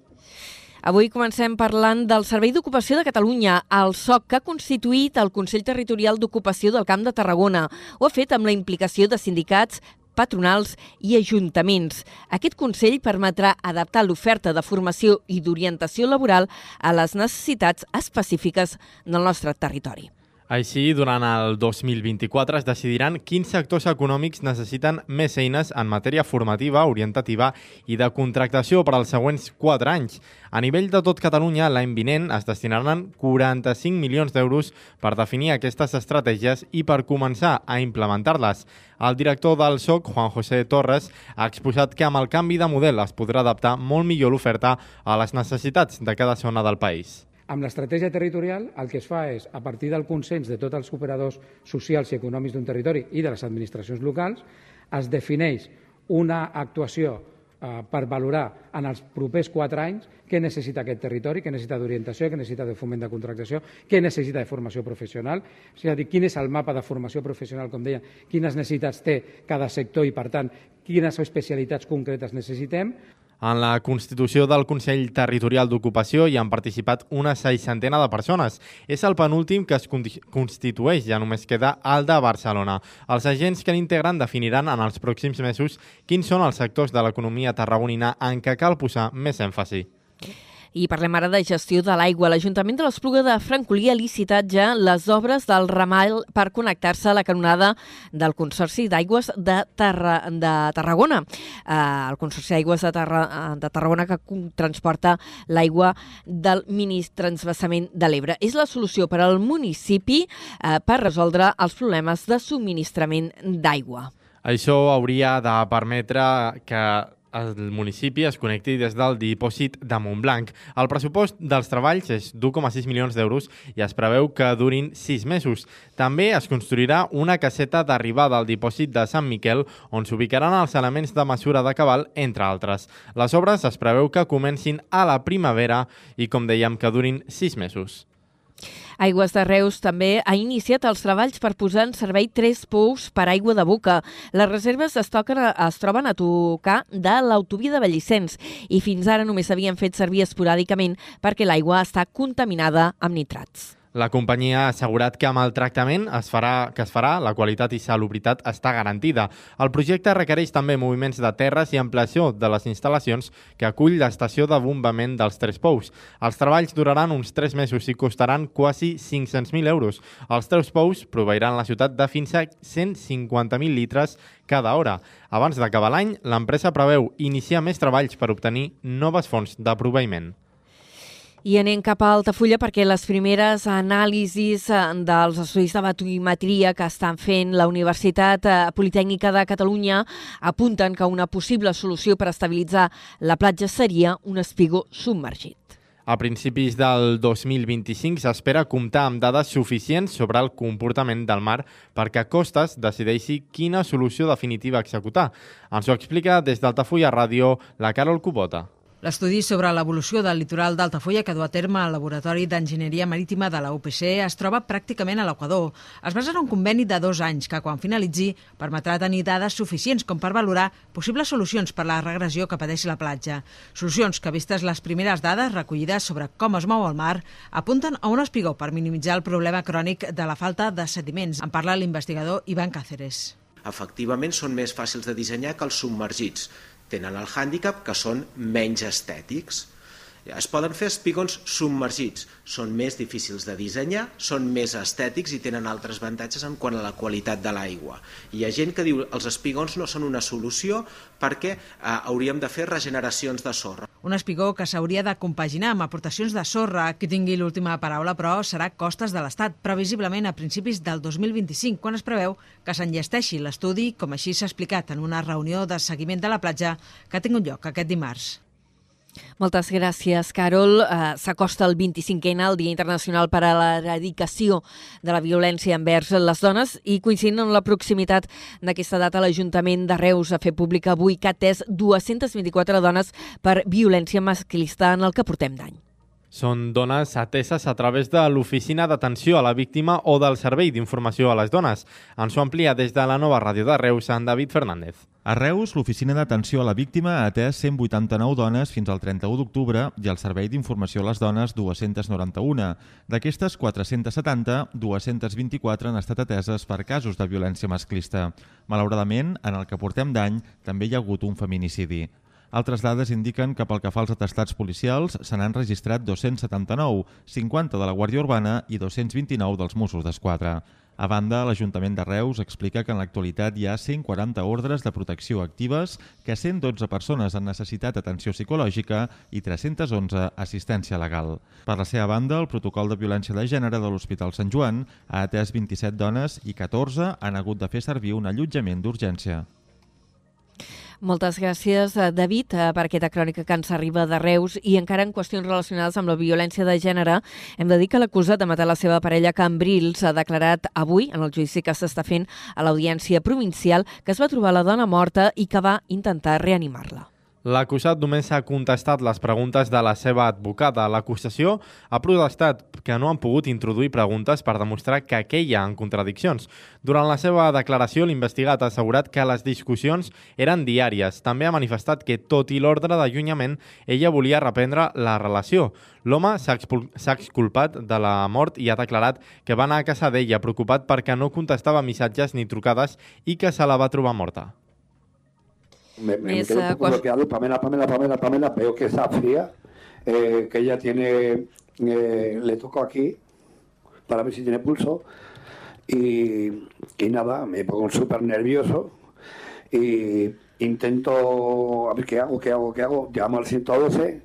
Avui comencem parlant del Servei d'Ocupació de Catalunya, el SOC, que ha constituït el Consell Territorial d'Ocupació del Camp de Tarragona. Ho ha fet amb la implicació de sindicats, patronals i ajuntaments. Aquest Consell permetrà adaptar l'oferta de formació i d'orientació laboral a les necessitats específiques del nostre territori. Així, durant el 2024 es decidiran quins sectors econòmics necessiten més eines en matèria formativa, orientativa i de contractació per als següents 4 anys. A nivell de tot Catalunya, l'any vinent es destinaran 45 milions d'euros per definir aquestes estratègies i per començar a implementar-les. El director del SOC, Juan José Torres, ha exposat que amb el canvi de model es podrà adaptar molt millor l'oferta a les necessitats de cada zona del país. Amb l'estratègia territorial el que es fa és, a partir del consens de tots els operadors socials i econòmics d'un territori i de les administracions locals, es defineix una actuació eh, per valorar en els propers quatre anys què necessita aquest territori, què necessita d'orientació, què necessita de foment de contractació, què necessita de formació professional, és a dir, quin és el mapa de formació professional, com deia, quines necessitats té cada sector i, per tant, quines especialitats concretes necessitem. En la constitució del Consell Territorial d'Ocupació hi han participat una seixantena de persones. És el penúltim que es constitueix, ja només queda el de Barcelona. Els agents que l'integren definiran en els pròxims mesos quins són els sectors de l'economia tarragonina en què cal posar més èmfasi. I parlem ara de gestió de l'aigua. L'Ajuntament de l'Espluga de Francolí ha licitat ja les obres del ramal per connectar-se a la canonada del Consorci d'Aigües de, Tarra, de Tarragona. Eh, el Consorci d'Aigües de, Tarra, de Tarragona que transporta l'aigua del mini transvasament de l'Ebre. És la solució per al municipi eh, per resoldre els problemes de subministrament d'aigua. Això hauria de permetre que el municipi es connecti des del dipòsit de Montblanc. El pressupost dels treballs és d'1,6 milions d'euros i es preveu que durin 6 mesos. També es construirà una caseta d'arribada al dipòsit de Sant Miquel on s'ubicaran els elements de mesura de cabal, entre altres. Les obres es preveu que comencin a la primavera i, com dèiem, que durin 6 mesos. Aigües de Reus també ha iniciat els treballs per posar en servei tres pous per aigua de boca. Les reserves es, toquen, es troben a tocar de l'autovia de Bellicens i fins ara només s'havien fet servir esporàdicament perquè l'aigua està contaminada amb nitrats. La companyia ha assegurat que amb el tractament es farà, que es farà, la qualitat i salubritat està garantida. El projecte requereix també moviments de terres i ampliació de les instal·lacions que acull l'estació de bombament dels Tres Pous. Els treballs duraran uns 3 mesos i costaran quasi 500.000 euros. Els Tres Pous proveiran la ciutat de fins a 150.000 litres cada hora. Abans d'acabar l'any, l'empresa preveu iniciar més treballs per obtenir noves fonts de proveïment. I anem cap a Altafulla perquè les primeres anàlisis eh, dels estudis de batometria que estan fent la Universitat eh, Politècnica de Catalunya apunten que una possible solució per estabilitzar la platja seria un espigó submergit. A principis del 2025 s'espera comptar amb dades suficients sobre el comportament del mar perquè Costes decideixi quina solució definitiva executar. Ens ho explica des d'Altafulla Ràdio la Carol Cubota. L'estudi sobre l'evolució del litoral d'Altafulla que du a terme el Laboratori d'Enginyeria Marítima de la UPC es troba pràcticament a l'Equador. Es basa en un conveni de dos anys que, quan finalitzi, permetrà tenir dades suficients com per valorar possibles solucions per la regressió que pateix la platja. Solucions que, vistes les primeres dades recollides sobre com es mou el mar, apunten a un espigó per minimitzar el problema crònic de la falta de sediments. En parla l'investigador Ivan Cáceres. Efectivament, són més fàcils de dissenyar que els submergits tenen el hàndicap que són menys estètics. Es poden fer espigons submergits, són més difícils de dissenyar, són més estètics i tenen altres avantatges en quant a la qualitat de l'aigua. Hi ha gent que diu els espigons no són una solució perquè eh, hauríem de fer regeneracions de sorra. Un espigó que s'hauria de compaginar amb aportacions de sorra. Qui tingui l'última paraula, però, serà costes de l'Estat, previsiblement a principis del 2025, quan es preveu que s'enllesteixi l'estudi, com així s'ha explicat en una reunió de seguiment de la platja que ha tingut lloc aquest dimarts. Moltes gràcies, Carol. Uh, S'acosta el 25è, el Dia Internacional per a l'Eradicació de la Violència envers les dones i coincidint amb la proximitat d'aquesta data, l'Ajuntament de Reus ha fet pública avui que ha atès 224 dones per violència masclista en el que portem d'any. Són dones ateses a través de l'Oficina d'Atenció a la Víctima o del Servei d'Informació a les Dones. Ens ho amplia des de la nova ràdio de Reus, en David Fernández. A Reus, l'Oficina d'Atenció a la Víctima ha atès 189 dones fins al 31 d'octubre i el Servei d'Informació a les Dones 291. D'aquestes 470, 224 han estat ateses per casos de violència masclista. Malauradament, en el que portem d'any, també hi ha hagut un feminicidi. Altres dades indiquen que pel que fa als atestats policials se n'han registrat 279, 50 de la Guàrdia Urbana i 229 dels Mossos d'Esquadra. A banda, l'Ajuntament de Reus explica que en l'actualitat hi ha 140 ordres de protecció actives, que 112 persones han necessitat atenció psicològica i 311 assistència legal. Per la seva banda, el protocol de violència de gènere de l'Hospital Sant Joan ha atès 27 dones i 14 han hagut de fer servir un allotjament d'urgència. Moltes gràcies, eh, David, eh, per aquesta crònica que ens arriba de Reus i encara en qüestions relacionades amb la violència de gènere. Hem de dir que l'acusat de matar la seva parella Cambrils ha declarat avui en el judici que s'està fent a l'Audiència Provincial que es va trobar la dona morta i que va intentar reanimar-la. L'acusat només ha contestat les preguntes de la seva advocada. L'acusació ha protestat que no han pogut introduir preguntes per demostrar que aquella en contradiccions. Durant la seva declaració, l'investigat ha assegurat que les discussions eren diàries. També ha manifestat que, tot i l'ordre d'allunyament, ella volia reprendre la relació. L'home s'ha exculpat de la mort i ha declarat que va anar a casa d'ella preocupat perquè no contestava missatges ni trucades i que se la va trobar morta. Me, me, me quedo un poco bloqueado. Pamela, Pamela, Pamela, Pamela, veo que está fría eh, que ella tiene, eh, le toco aquí para ver si tiene pulso y, y nada, me pongo súper nervioso y intento, a ver qué hago, qué hago, qué hago, llamo al 112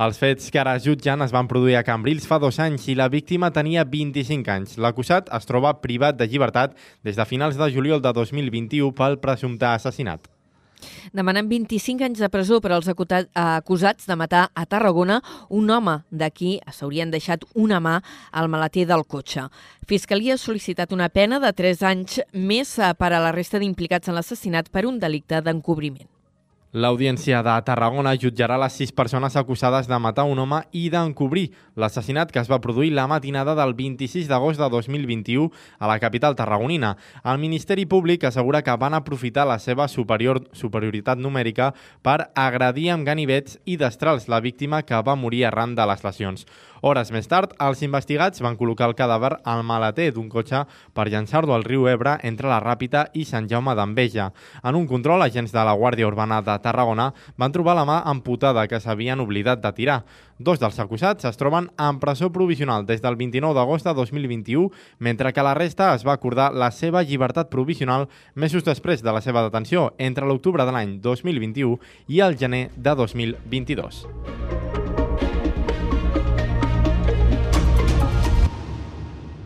Els fets que ara jutgen es van produir a Cambrils fa dos anys i la víctima tenia 25 anys. L'acusat es troba privat de llibertat des de finals de juliol de 2021 pel presumpte assassinat. Demanen 25 anys de presó per als acusats de matar a Tarragona un home de qui s'haurien deixat una mà al maleter del cotxe. Fiscalia ha sol·licitat una pena de 3 anys més eh, per a la resta d'implicats en l'assassinat per un delicte d'encobriment. L'Audiència de Tarragona jutjarà les sis persones acusades de matar un home i d'encobrir l'assassinat que es va produir la matinada del 26 d'agost de 2021 a la capital tarragonina. El Ministeri Públic assegura que van aprofitar la seva superior, superioritat numèrica per agredir amb ganivets i destrals la víctima que va morir arran de les lesions. Hores més tard, els investigats van col·locar el cadàver al maleter d'un cotxe per llançar-lo al riu Ebre entre la Ràpita i Sant Jaume d'Enveja. En un control, agents de la Guàrdia Urbana de Tarragona van trobar la mà amputada que s'havien oblidat de tirar. Dos dels acusats es troben en presó provisional des del 29 d'agost de 2021, mentre que la resta es va acordar la seva llibertat provisional mesos després de la seva detenció, entre l'octubre de l'any 2021 i el gener de 2022.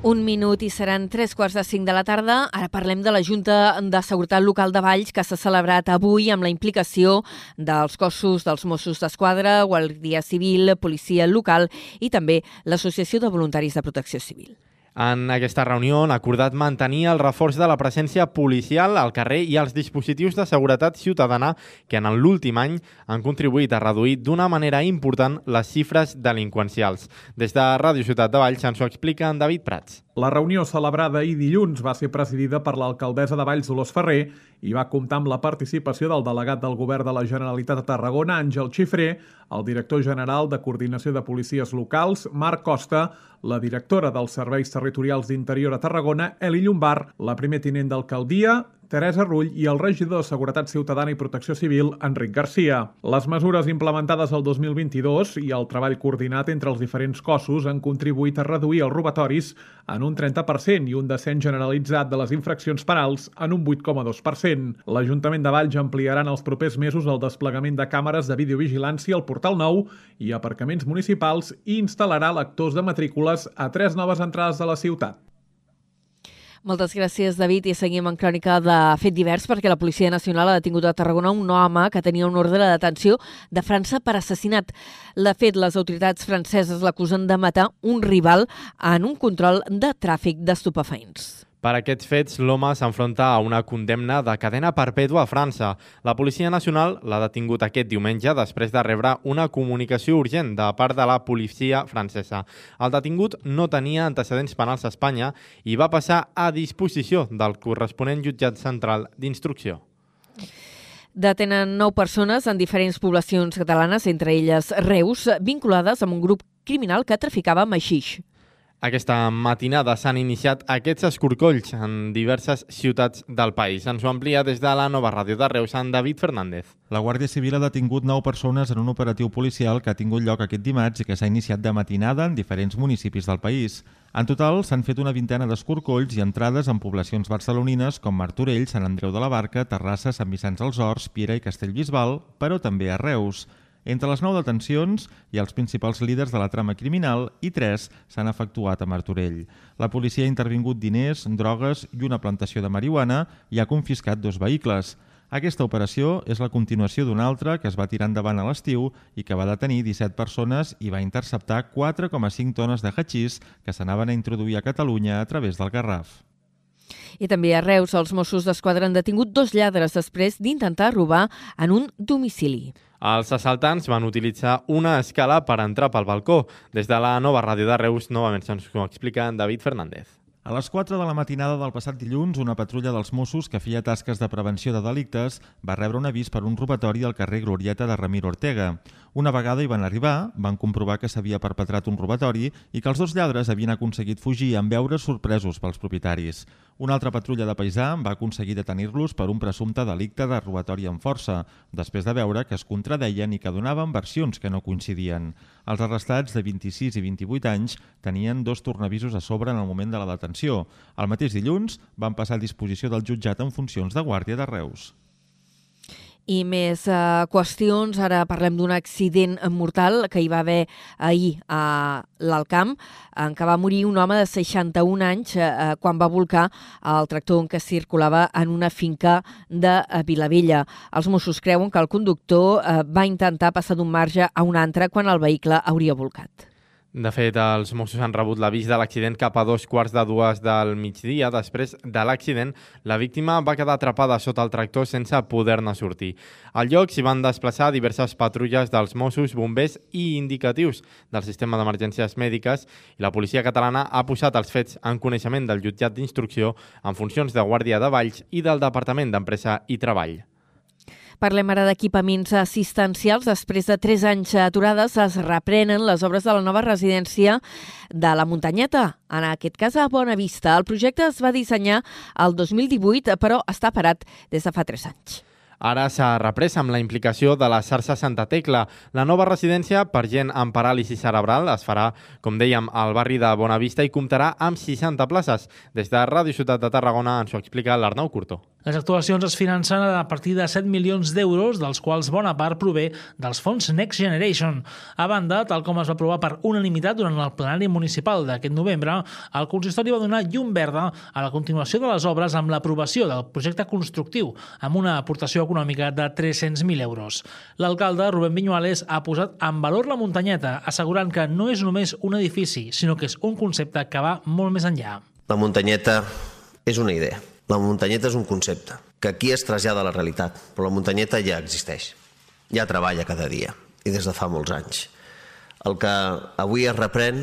Un minut i seran tres quarts de cinc de la tarda. Ara parlem de la Junta de Seguretat Local de Valls que s'ha celebrat avui amb la implicació dels cossos dels Mossos d'Esquadra, Guàrdia Civil, Policia Local i també l'Associació de Voluntaris de Protecció Civil. En aquesta reunió han acordat mantenir el reforç de la presència policial al carrer i els dispositius de seguretat ciutadana que en l'últim any han contribuït a reduir d'una manera important les xifres delinqüencials. Des de Ràdio Ciutat de Valls ens ho explica en David Prats. La reunió celebrada ahir dilluns va ser presidida per l'alcaldessa de Valls Dolors Ferrer i va comptar amb la participació del delegat del govern de la Generalitat de Tarragona, Àngel Xifré, el director general de Coordinació de Policies Locals, Marc Costa, la directora dels Serveis Territorials d'Interior a Tarragona, Eli Llombard, la primer tinent d'alcaldia, Teresa Rull i el regidor de Seguretat Ciutadana i Protecció Civil, Enric Garcia. Les mesures implementades el 2022 i el treball coordinat entre els diferents cossos han contribuït a reduir els robatoris en un 30% i un descens generalitzat de les infraccions penals en un 8,2%. L'Ajuntament de Valls ampliarà en els propers mesos el desplegament de càmeres de videovigilància al Portal Nou i aparcaments municipals i instal·larà lectors de matrícules a tres noves entrades de la ciutat. Moltes gràcies, David. I seguim en crònica de fet divers perquè la Policia Nacional ha detingut a Tarragona un home que tenia un ordre de detenció de França per assassinat. De fet, les autoritats franceses l'acusen de matar un rival en un control de tràfic d'estupefaents. Per aquests fets, l'home s'enfronta a una condemna de cadena perpètua a França. La Policia Nacional l'ha detingut aquest diumenge després de rebre una comunicació urgent de part de la policia francesa. El detingut no tenia antecedents penals a Espanya i va passar a disposició del corresponent jutjat central d'instrucció. Detenen nou persones en diferents poblacions catalanes, entre elles Reus, vinculades amb un grup criminal que traficava amb aixix. Aquesta matinada s'han iniciat aquests escorcolls en diverses ciutats del país. Ens ho amplia des de la nova ràdio de Reus, en David Fernández. La Guàrdia Civil ha detingut nou persones en un operatiu policial que ha tingut lloc aquest dimarts i que s'ha iniciat de matinada en diferents municipis del país. En total, s'han fet una vintena d'escorcolls i entrades en poblacions barcelonines com Martorell, Sant Andreu de la Barca, Terrassa, Sant Vicenç dels Horts, Piera i Castellbisbal, però també a Reus. Entre les nou detencions ha els principals líders de la trama criminal i tres s'han efectuat a Martorell. La policia ha intervingut diners, drogues i una plantació de marihuana i ha confiscat dos vehicles. Aquesta operació és la continuació d'una altra que es va tirar endavant a l'estiu i que va detenir 17 persones i va interceptar 4,5 tones de hachís que s'anaven a introduir a Catalunya a través del Garraf. I també a Reus, els Mossos d'Esquadra han detingut dos lladres després d'intentar robar en un domicili. Els assaltants van utilitzar una escala per entrar pel balcó. Des de la nova ràdio de Reus, novament se'ns ho explica en David Fernández. A les 4 de la matinada del passat dilluns, una patrulla dels Mossos que feia tasques de prevenció de delictes va rebre un avís per un robatori al carrer Glorieta de Ramiro Ortega. Una vegada hi van arribar, van comprovar que s'havia perpetrat un robatori i que els dos lladres havien aconseguit fugir en veure sorpresos pels propietaris. Una altra patrulla de paisà va aconseguir detenir-los per un presumpte delicte de robatori amb força, després de veure que es contradeien i que donaven versions que no coincidien. Els arrestats de 26 i 28 anys tenien dos tornavisos a sobre en el moment de la detenció. El mateix dilluns van passar a disposició del jutjat en funcions de guàrdia de Reus. I més uh, qüestions. Ara parlem d'un accident mortal que hi va haver ahir a l'Alcamp, en què va morir un home de 61 anys uh, quan va volcar el tractor en què circulava en una finca de Vilavella. Els Mossos creuen que el conductor uh, va intentar passar d'un marge a un altre quan el vehicle hauria volcat. De fet, els Mossos han rebut l'avís de l'accident cap a dos quarts de dues del migdia. Després de l'accident, la víctima va quedar atrapada sota el tractor sense poder-ne sortir. Al lloc s'hi van desplaçar diverses patrulles dels Mossos, bombers i indicatius del sistema d'emergències mèdiques i la policia catalana ha posat els fets en coneixement del jutjat d'instrucció en funcions de Guàrdia de Valls i del Departament d'Empresa i Treball. Parlem ara d'equipaments assistencials. Després de tres anys aturades es reprenen les obres de la nova residència de la Muntanyeta, en aquest cas a Bona Vista. El projecte es va dissenyar el 2018, però està parat des de fa tres anys. Ara s'ha reprès amb la implicació de la xarxa Santa Tecla. La nova residència per gent amb paràlisi cerebral es farà, com dèiem, al barri de Bonavista i comptarà amb 60 places. Des de Ràdio Ciutat de Tarragona ens ho explica l'Arnau Curtó. Les actuacions es financen a partir de 7 milions d'euros, dels quals bona part prové dels fons Next Generation. A banda, tal com es va aprovar per unanimitat durant el plenari municipal d'aquest novembre, el consistori va donar llum verda a la continuació de les obres amb l'aprovació del projecte constructiu, amb una aportació econòmica de 300.000 euros. L'alcalde, Rubén Viñuales, ha posat en valor la muntanyeta, assegurant que no és només un edifici, sinó que és un concepte que va molt més enllà. La muntanyeta és una idea la muntanyeta és un concepte que aquí es trasllada a la realitat, però la muntanyeta ja existeix, ja treballa cada dia i des de fa molts anys. El que avui es reprèn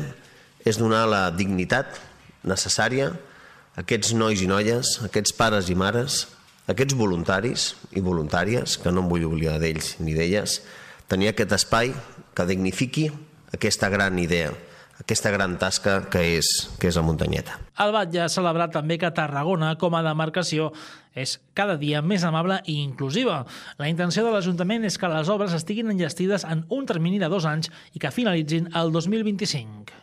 és donar la dignitat necessària a aquests nois i noies, a aquests pares i mares, a aquests voluntaris i voluntàries, que no em vull oblidar d'ells ni d'elles, tenir aquest espai que dignifiqui aquesta gran idea, aquesta gran tasca que és, que és la muntanyeta. El Batlle ha celebrat també que Tarragona, com a demarcació, és cada dia més amable i inclusiva. La intenció de l'Ajuntament és que les obres estiguin enllestides en un termini de dos anys i que finalitzin el 2025.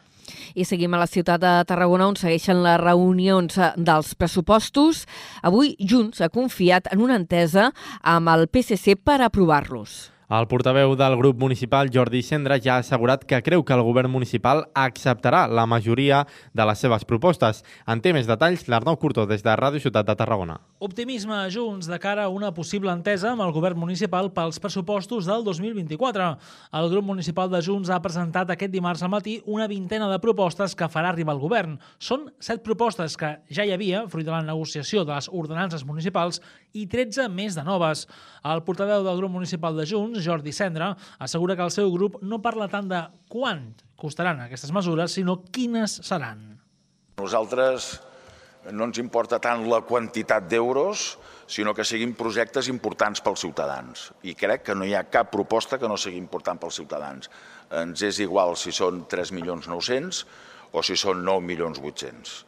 I seguim a la ciutat de Tarragona, on segueixen les reunions dels pressupostos. Avui Junts ha confiat en una entesa amb el PSC per aprovar-los. El portaveu del grup municipal, Jordi Sendra, ja ha assegurat que creu que el govern municipal acceptarà la majoria de les seves propostes. En té més detalls l'Arnau Curtó des de Ràdio Ciutat de Tarragona. Optimisme a Junts de cara a una possible entesa amb el govern municipal pels pressupostos del 2024. El grup municipal de Junts ha presentat aquest dimarts al matí una vintena de propostes que farà arribar al govern. Són set propostes que ja hi havia, fruit de la negociació de les ordenances municipals, i 13 més de noves. El portaveu del grup municipal de Junts, Jordi Cendra, assegura que el seu grup no parla tant de quant costaran aquestes mesures, sinó quines seran. Nosaltres no ens importa tant la quantitat d'euros, sinó que siguin projectes importants pels ciutadans. I crec que no hi ha cap proposta que no sigui important pels ciutadans. Ens és igual si són 3 milions 900 o si són 9 milions 800.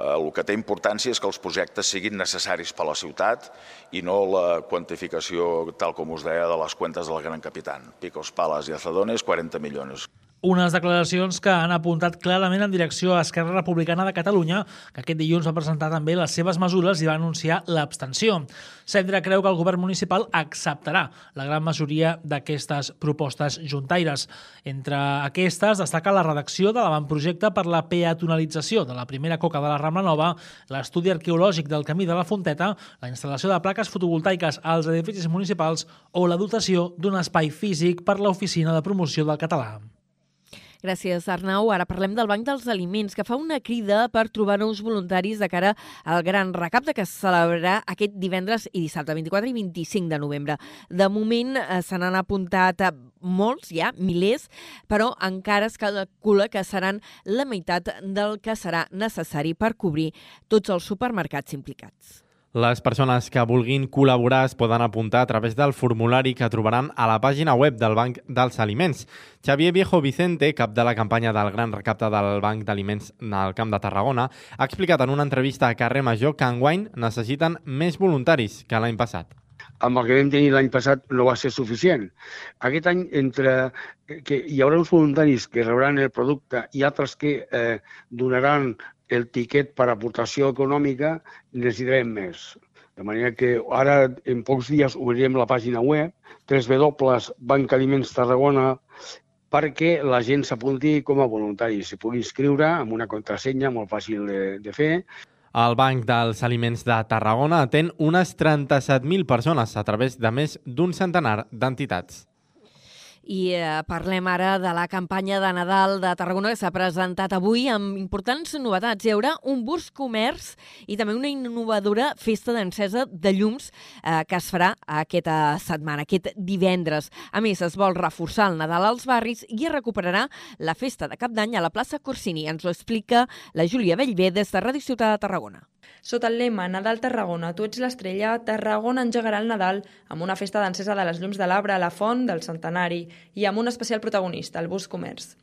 El que té importància és que els projectes siguin necessaris per a la ciutat i no la quantificació, tal com us deia, de les cuentes del gran capitán. Picos, Palas i Azadones, 40 milions. Unes declaracions que han apuntat clarament en direcció a Esquerra Republicana de Catalunya, que aquest dilluns va presentar també les seves mesures i va anunciar l'abstenció. Cendra creu que el govern municipal acceptarà la gran majoria d'aquestes propostes juntaires. Entre aquestes destaca la redacció de l'avantprojecte per la peatonalització de la primera coca de la Rambla Nova, l'estudi arqueològic del camí de la Fonteta, la instal·lació de plaques fotovoltaiques als edificis municipals o la dotació d'un espai físic per l'Oficina de Promoció del Català. Gràcies, Arnau. Ara parlem del Banc dels Aliments, que fa una crida per trobar nous voluntaris de cara al gran recapte que es celebrarà aquest divendres i dissabte, 24 i 25 de novembre. De moment eh, se n'han apuntat eh, molts, ja, milers, però encara es calcula que seran la meitat del que serà necessari per cobrir tots els supermercats implicats. Les persones que vulguin col·laborar es poden apuntar a través del formulari que trobaran a la pàgina web del Banc dels Aliments. Xavier Viejo Vicente, cap de la campanya del Gran Recapte del Banc d'Aliments del Camp de Tarragona, ha explicat en una entrevista a Carrer Major que enguany necessiten més voluntaris que l'any passat. amb el que vam tenir l'any passat no va ser suficient. Aquest any, entre que hi haurà uns voluntaris que rebran el producte i altres que eh, donaran el tiquet per aportació econòmica, necessitarem més. De manera que ara, en pocs dies, obrirem la pàgina web, www.bancadiments Tarragona, perquè la gent s'apunti com a voluntari, s'hi pugui inscriure amb una contrasenya molt fàcil de, de fer. El Banc dels Aliments de Tarragona atén unes 37.000 persones a través de més d'un centenar d'entitats. I eh, parlem ara de la campanya de Nadal de Tarragona que s'ha presentat avui amb importants novetats. Hi haurà un bus comerç i també una innovadora festa d'encesa de llums eh, que es farà aquesta setmana, aquest divendres. A més, es vol reforçar el Nadal als barris i es recuperarà la festa de Cap d'Any a la plaça Corsini. Ens ho explica la Júlia Bellver des de Ràdio Ciutat de Tarragona. Sota el lema Nadal Tarragona, tu ets l'estrella, Tarragona engegarà el Nadal amb una festa d'encesa de les llums de l'arbre a la font del centenari i amb un especial protagonista, el bus comerç.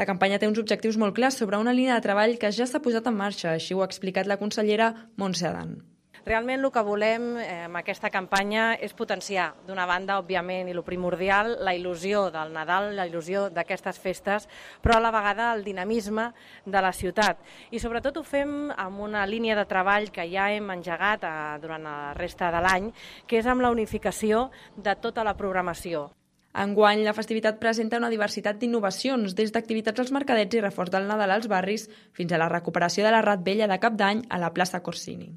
La campanya té uns objectius molt clars sobre una línia de treball que ja s'ha posat en marxa, així ho ha explicat la consellera Montse Adan. Realment el que volem eh, amb aquesta campanya és potenciar, d'una banda, òbviament, i lo primordial, la il·lusió del Nadal, la il·lusió d'aquestes festes, però a la vegada el dinamisme de la ciutat. I sobretot ho fem amb una línia de treball que ja hem engegat eh, durant la resta de l'any, que és amb la unificació de tota la programació. Enguany, la festivitat presenta una diversitat d'innovacions, des d'activitats als mercadets i reforç del Nadal als barris fins a la recuperació de la Rat Vella de Cap d'Any a la plaça Corsini.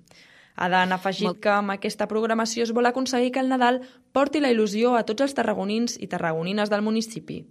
Adan ha afegit Molt... que amb aquesta programació es vol aconseguir que el Nadal porti la il·lusió a tots els tarragonins i tarragonines del municipi.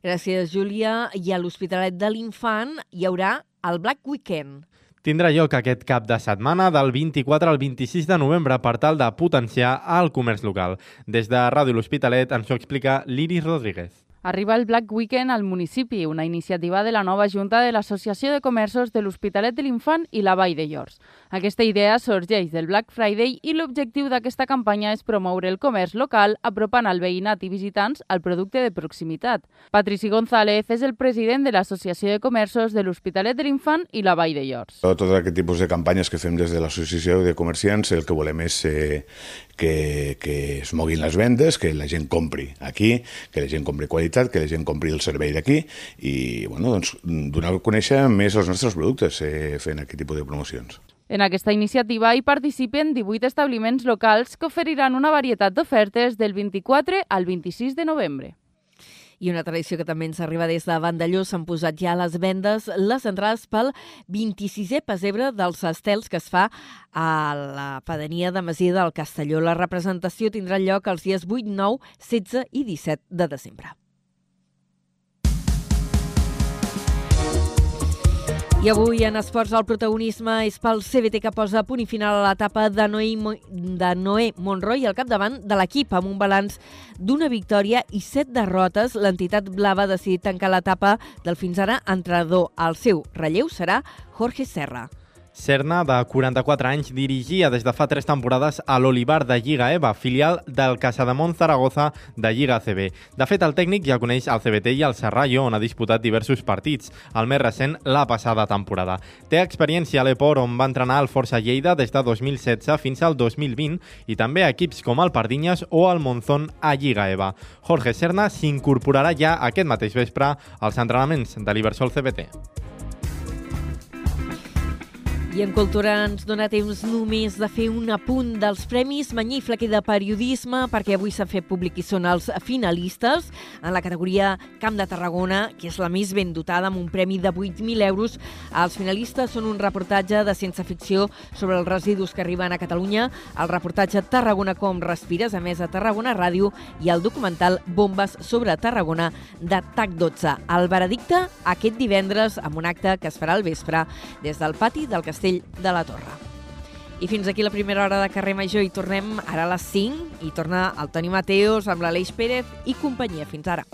Gràcies, Júlia. I a l'Hospitalet de l'Infant hi haurà el Black Weekend. Tindrà lloc aquest cap de setmana del 24 al 26 de novembre per tal de potenciar el comerç local. Des de Ràdio L'Hospitalet ens ho explica l'Iris Rodríguez. Arriba el Black Weekend al municipi, una iniciativa de la nova Junta de l'Associació de Comerços de l'Hospitalet de l'Infant i la Vall de Llors. Aquesta idea sorgeix del Black Friday i l'objectiu d'aquesta campanya és promoure el comerç local apropant al veïnat i visitants al producte de proximitat. Patrici González és el president de l'Associació de Comerços de l'Hospitalet de l'Infant i la Vall de Llors. Tot aquest tipus de campanyes que fem des de l'Associació de Comerciants el que volem és eh, que, que es moguin les vendes, que la gent compri aquí, que la gent compri qualitat, que la gent compri el servei d'aquí i bueno, doncs, donar a conèixer més els nostres productes eh, fent aquest tipus de promocions. En aquesta iniciativa hi participen 18 establiments locals que oferiran una varietat d'ofertes del 24 al 26 de novembre. I una tradició que també ens arriba des de Vandelló s'han posat ja a les vendes les entrades pel 26è pesebre dels estels que es fa a la pedania de Masia del Castelló. La representació tindrà lloc els dies 8, 9, 16 i 17 de desembre. I avui en esports el protagonisme és pel CBT que posa punt i final a l'etapa de, Noé, de Noé Monroy al capdavant de l'equip amb un balanç d'una victòria i set derrotes. L'entitat blava ha decidit tancar l'etapa del fins ara entrenador. El seu relleu serà Jorge Serra. Serna, de 44 anys, dirigia des de fa tres temporades a l'Olivar de Lliga EVA, filial del Casademont Zaragoza de Lliga CB. De fet, el tècnic ja coneix el CBT i el Serrallo, on ha disputat diversos partits, el més recent la passada temporada. Té experiència a l'Epor, on va entrenar el Força Lleida des de 2016 fins al 2020, i també a equips com el Pardinyes o el Monzón a Lliga EVA. Jorge Serna s'incorporarà ja aquest mateix vespre als entrenaments de l'Ibersol CBT. I en Cultura ens dona temps només de fer un apunt dels Premis i de Periodisme, perquè avui s'ha fet públic i són els finalistes en la categoria Camp de Tarragona, que és la més ben dotada, amb un premi de 8.000 euros. Els finalistes són un reportatge de ciència ficció sobre els residus que arriben a Catalunya, el reportatge Tarragona com respires, a més a Tarragona Ràdio, i el documental Bombes sobre Tarragona de TAC 12. El veredicte aquest divendres amb un acte que es farà al vespre des del pati del Castell Castell de la Torre. I fins aquí la primera hora de carrer Major i tornem ara a les 5 i torna el Toni Mateos amb l'Aleix Pérez i companyia. Fins ara.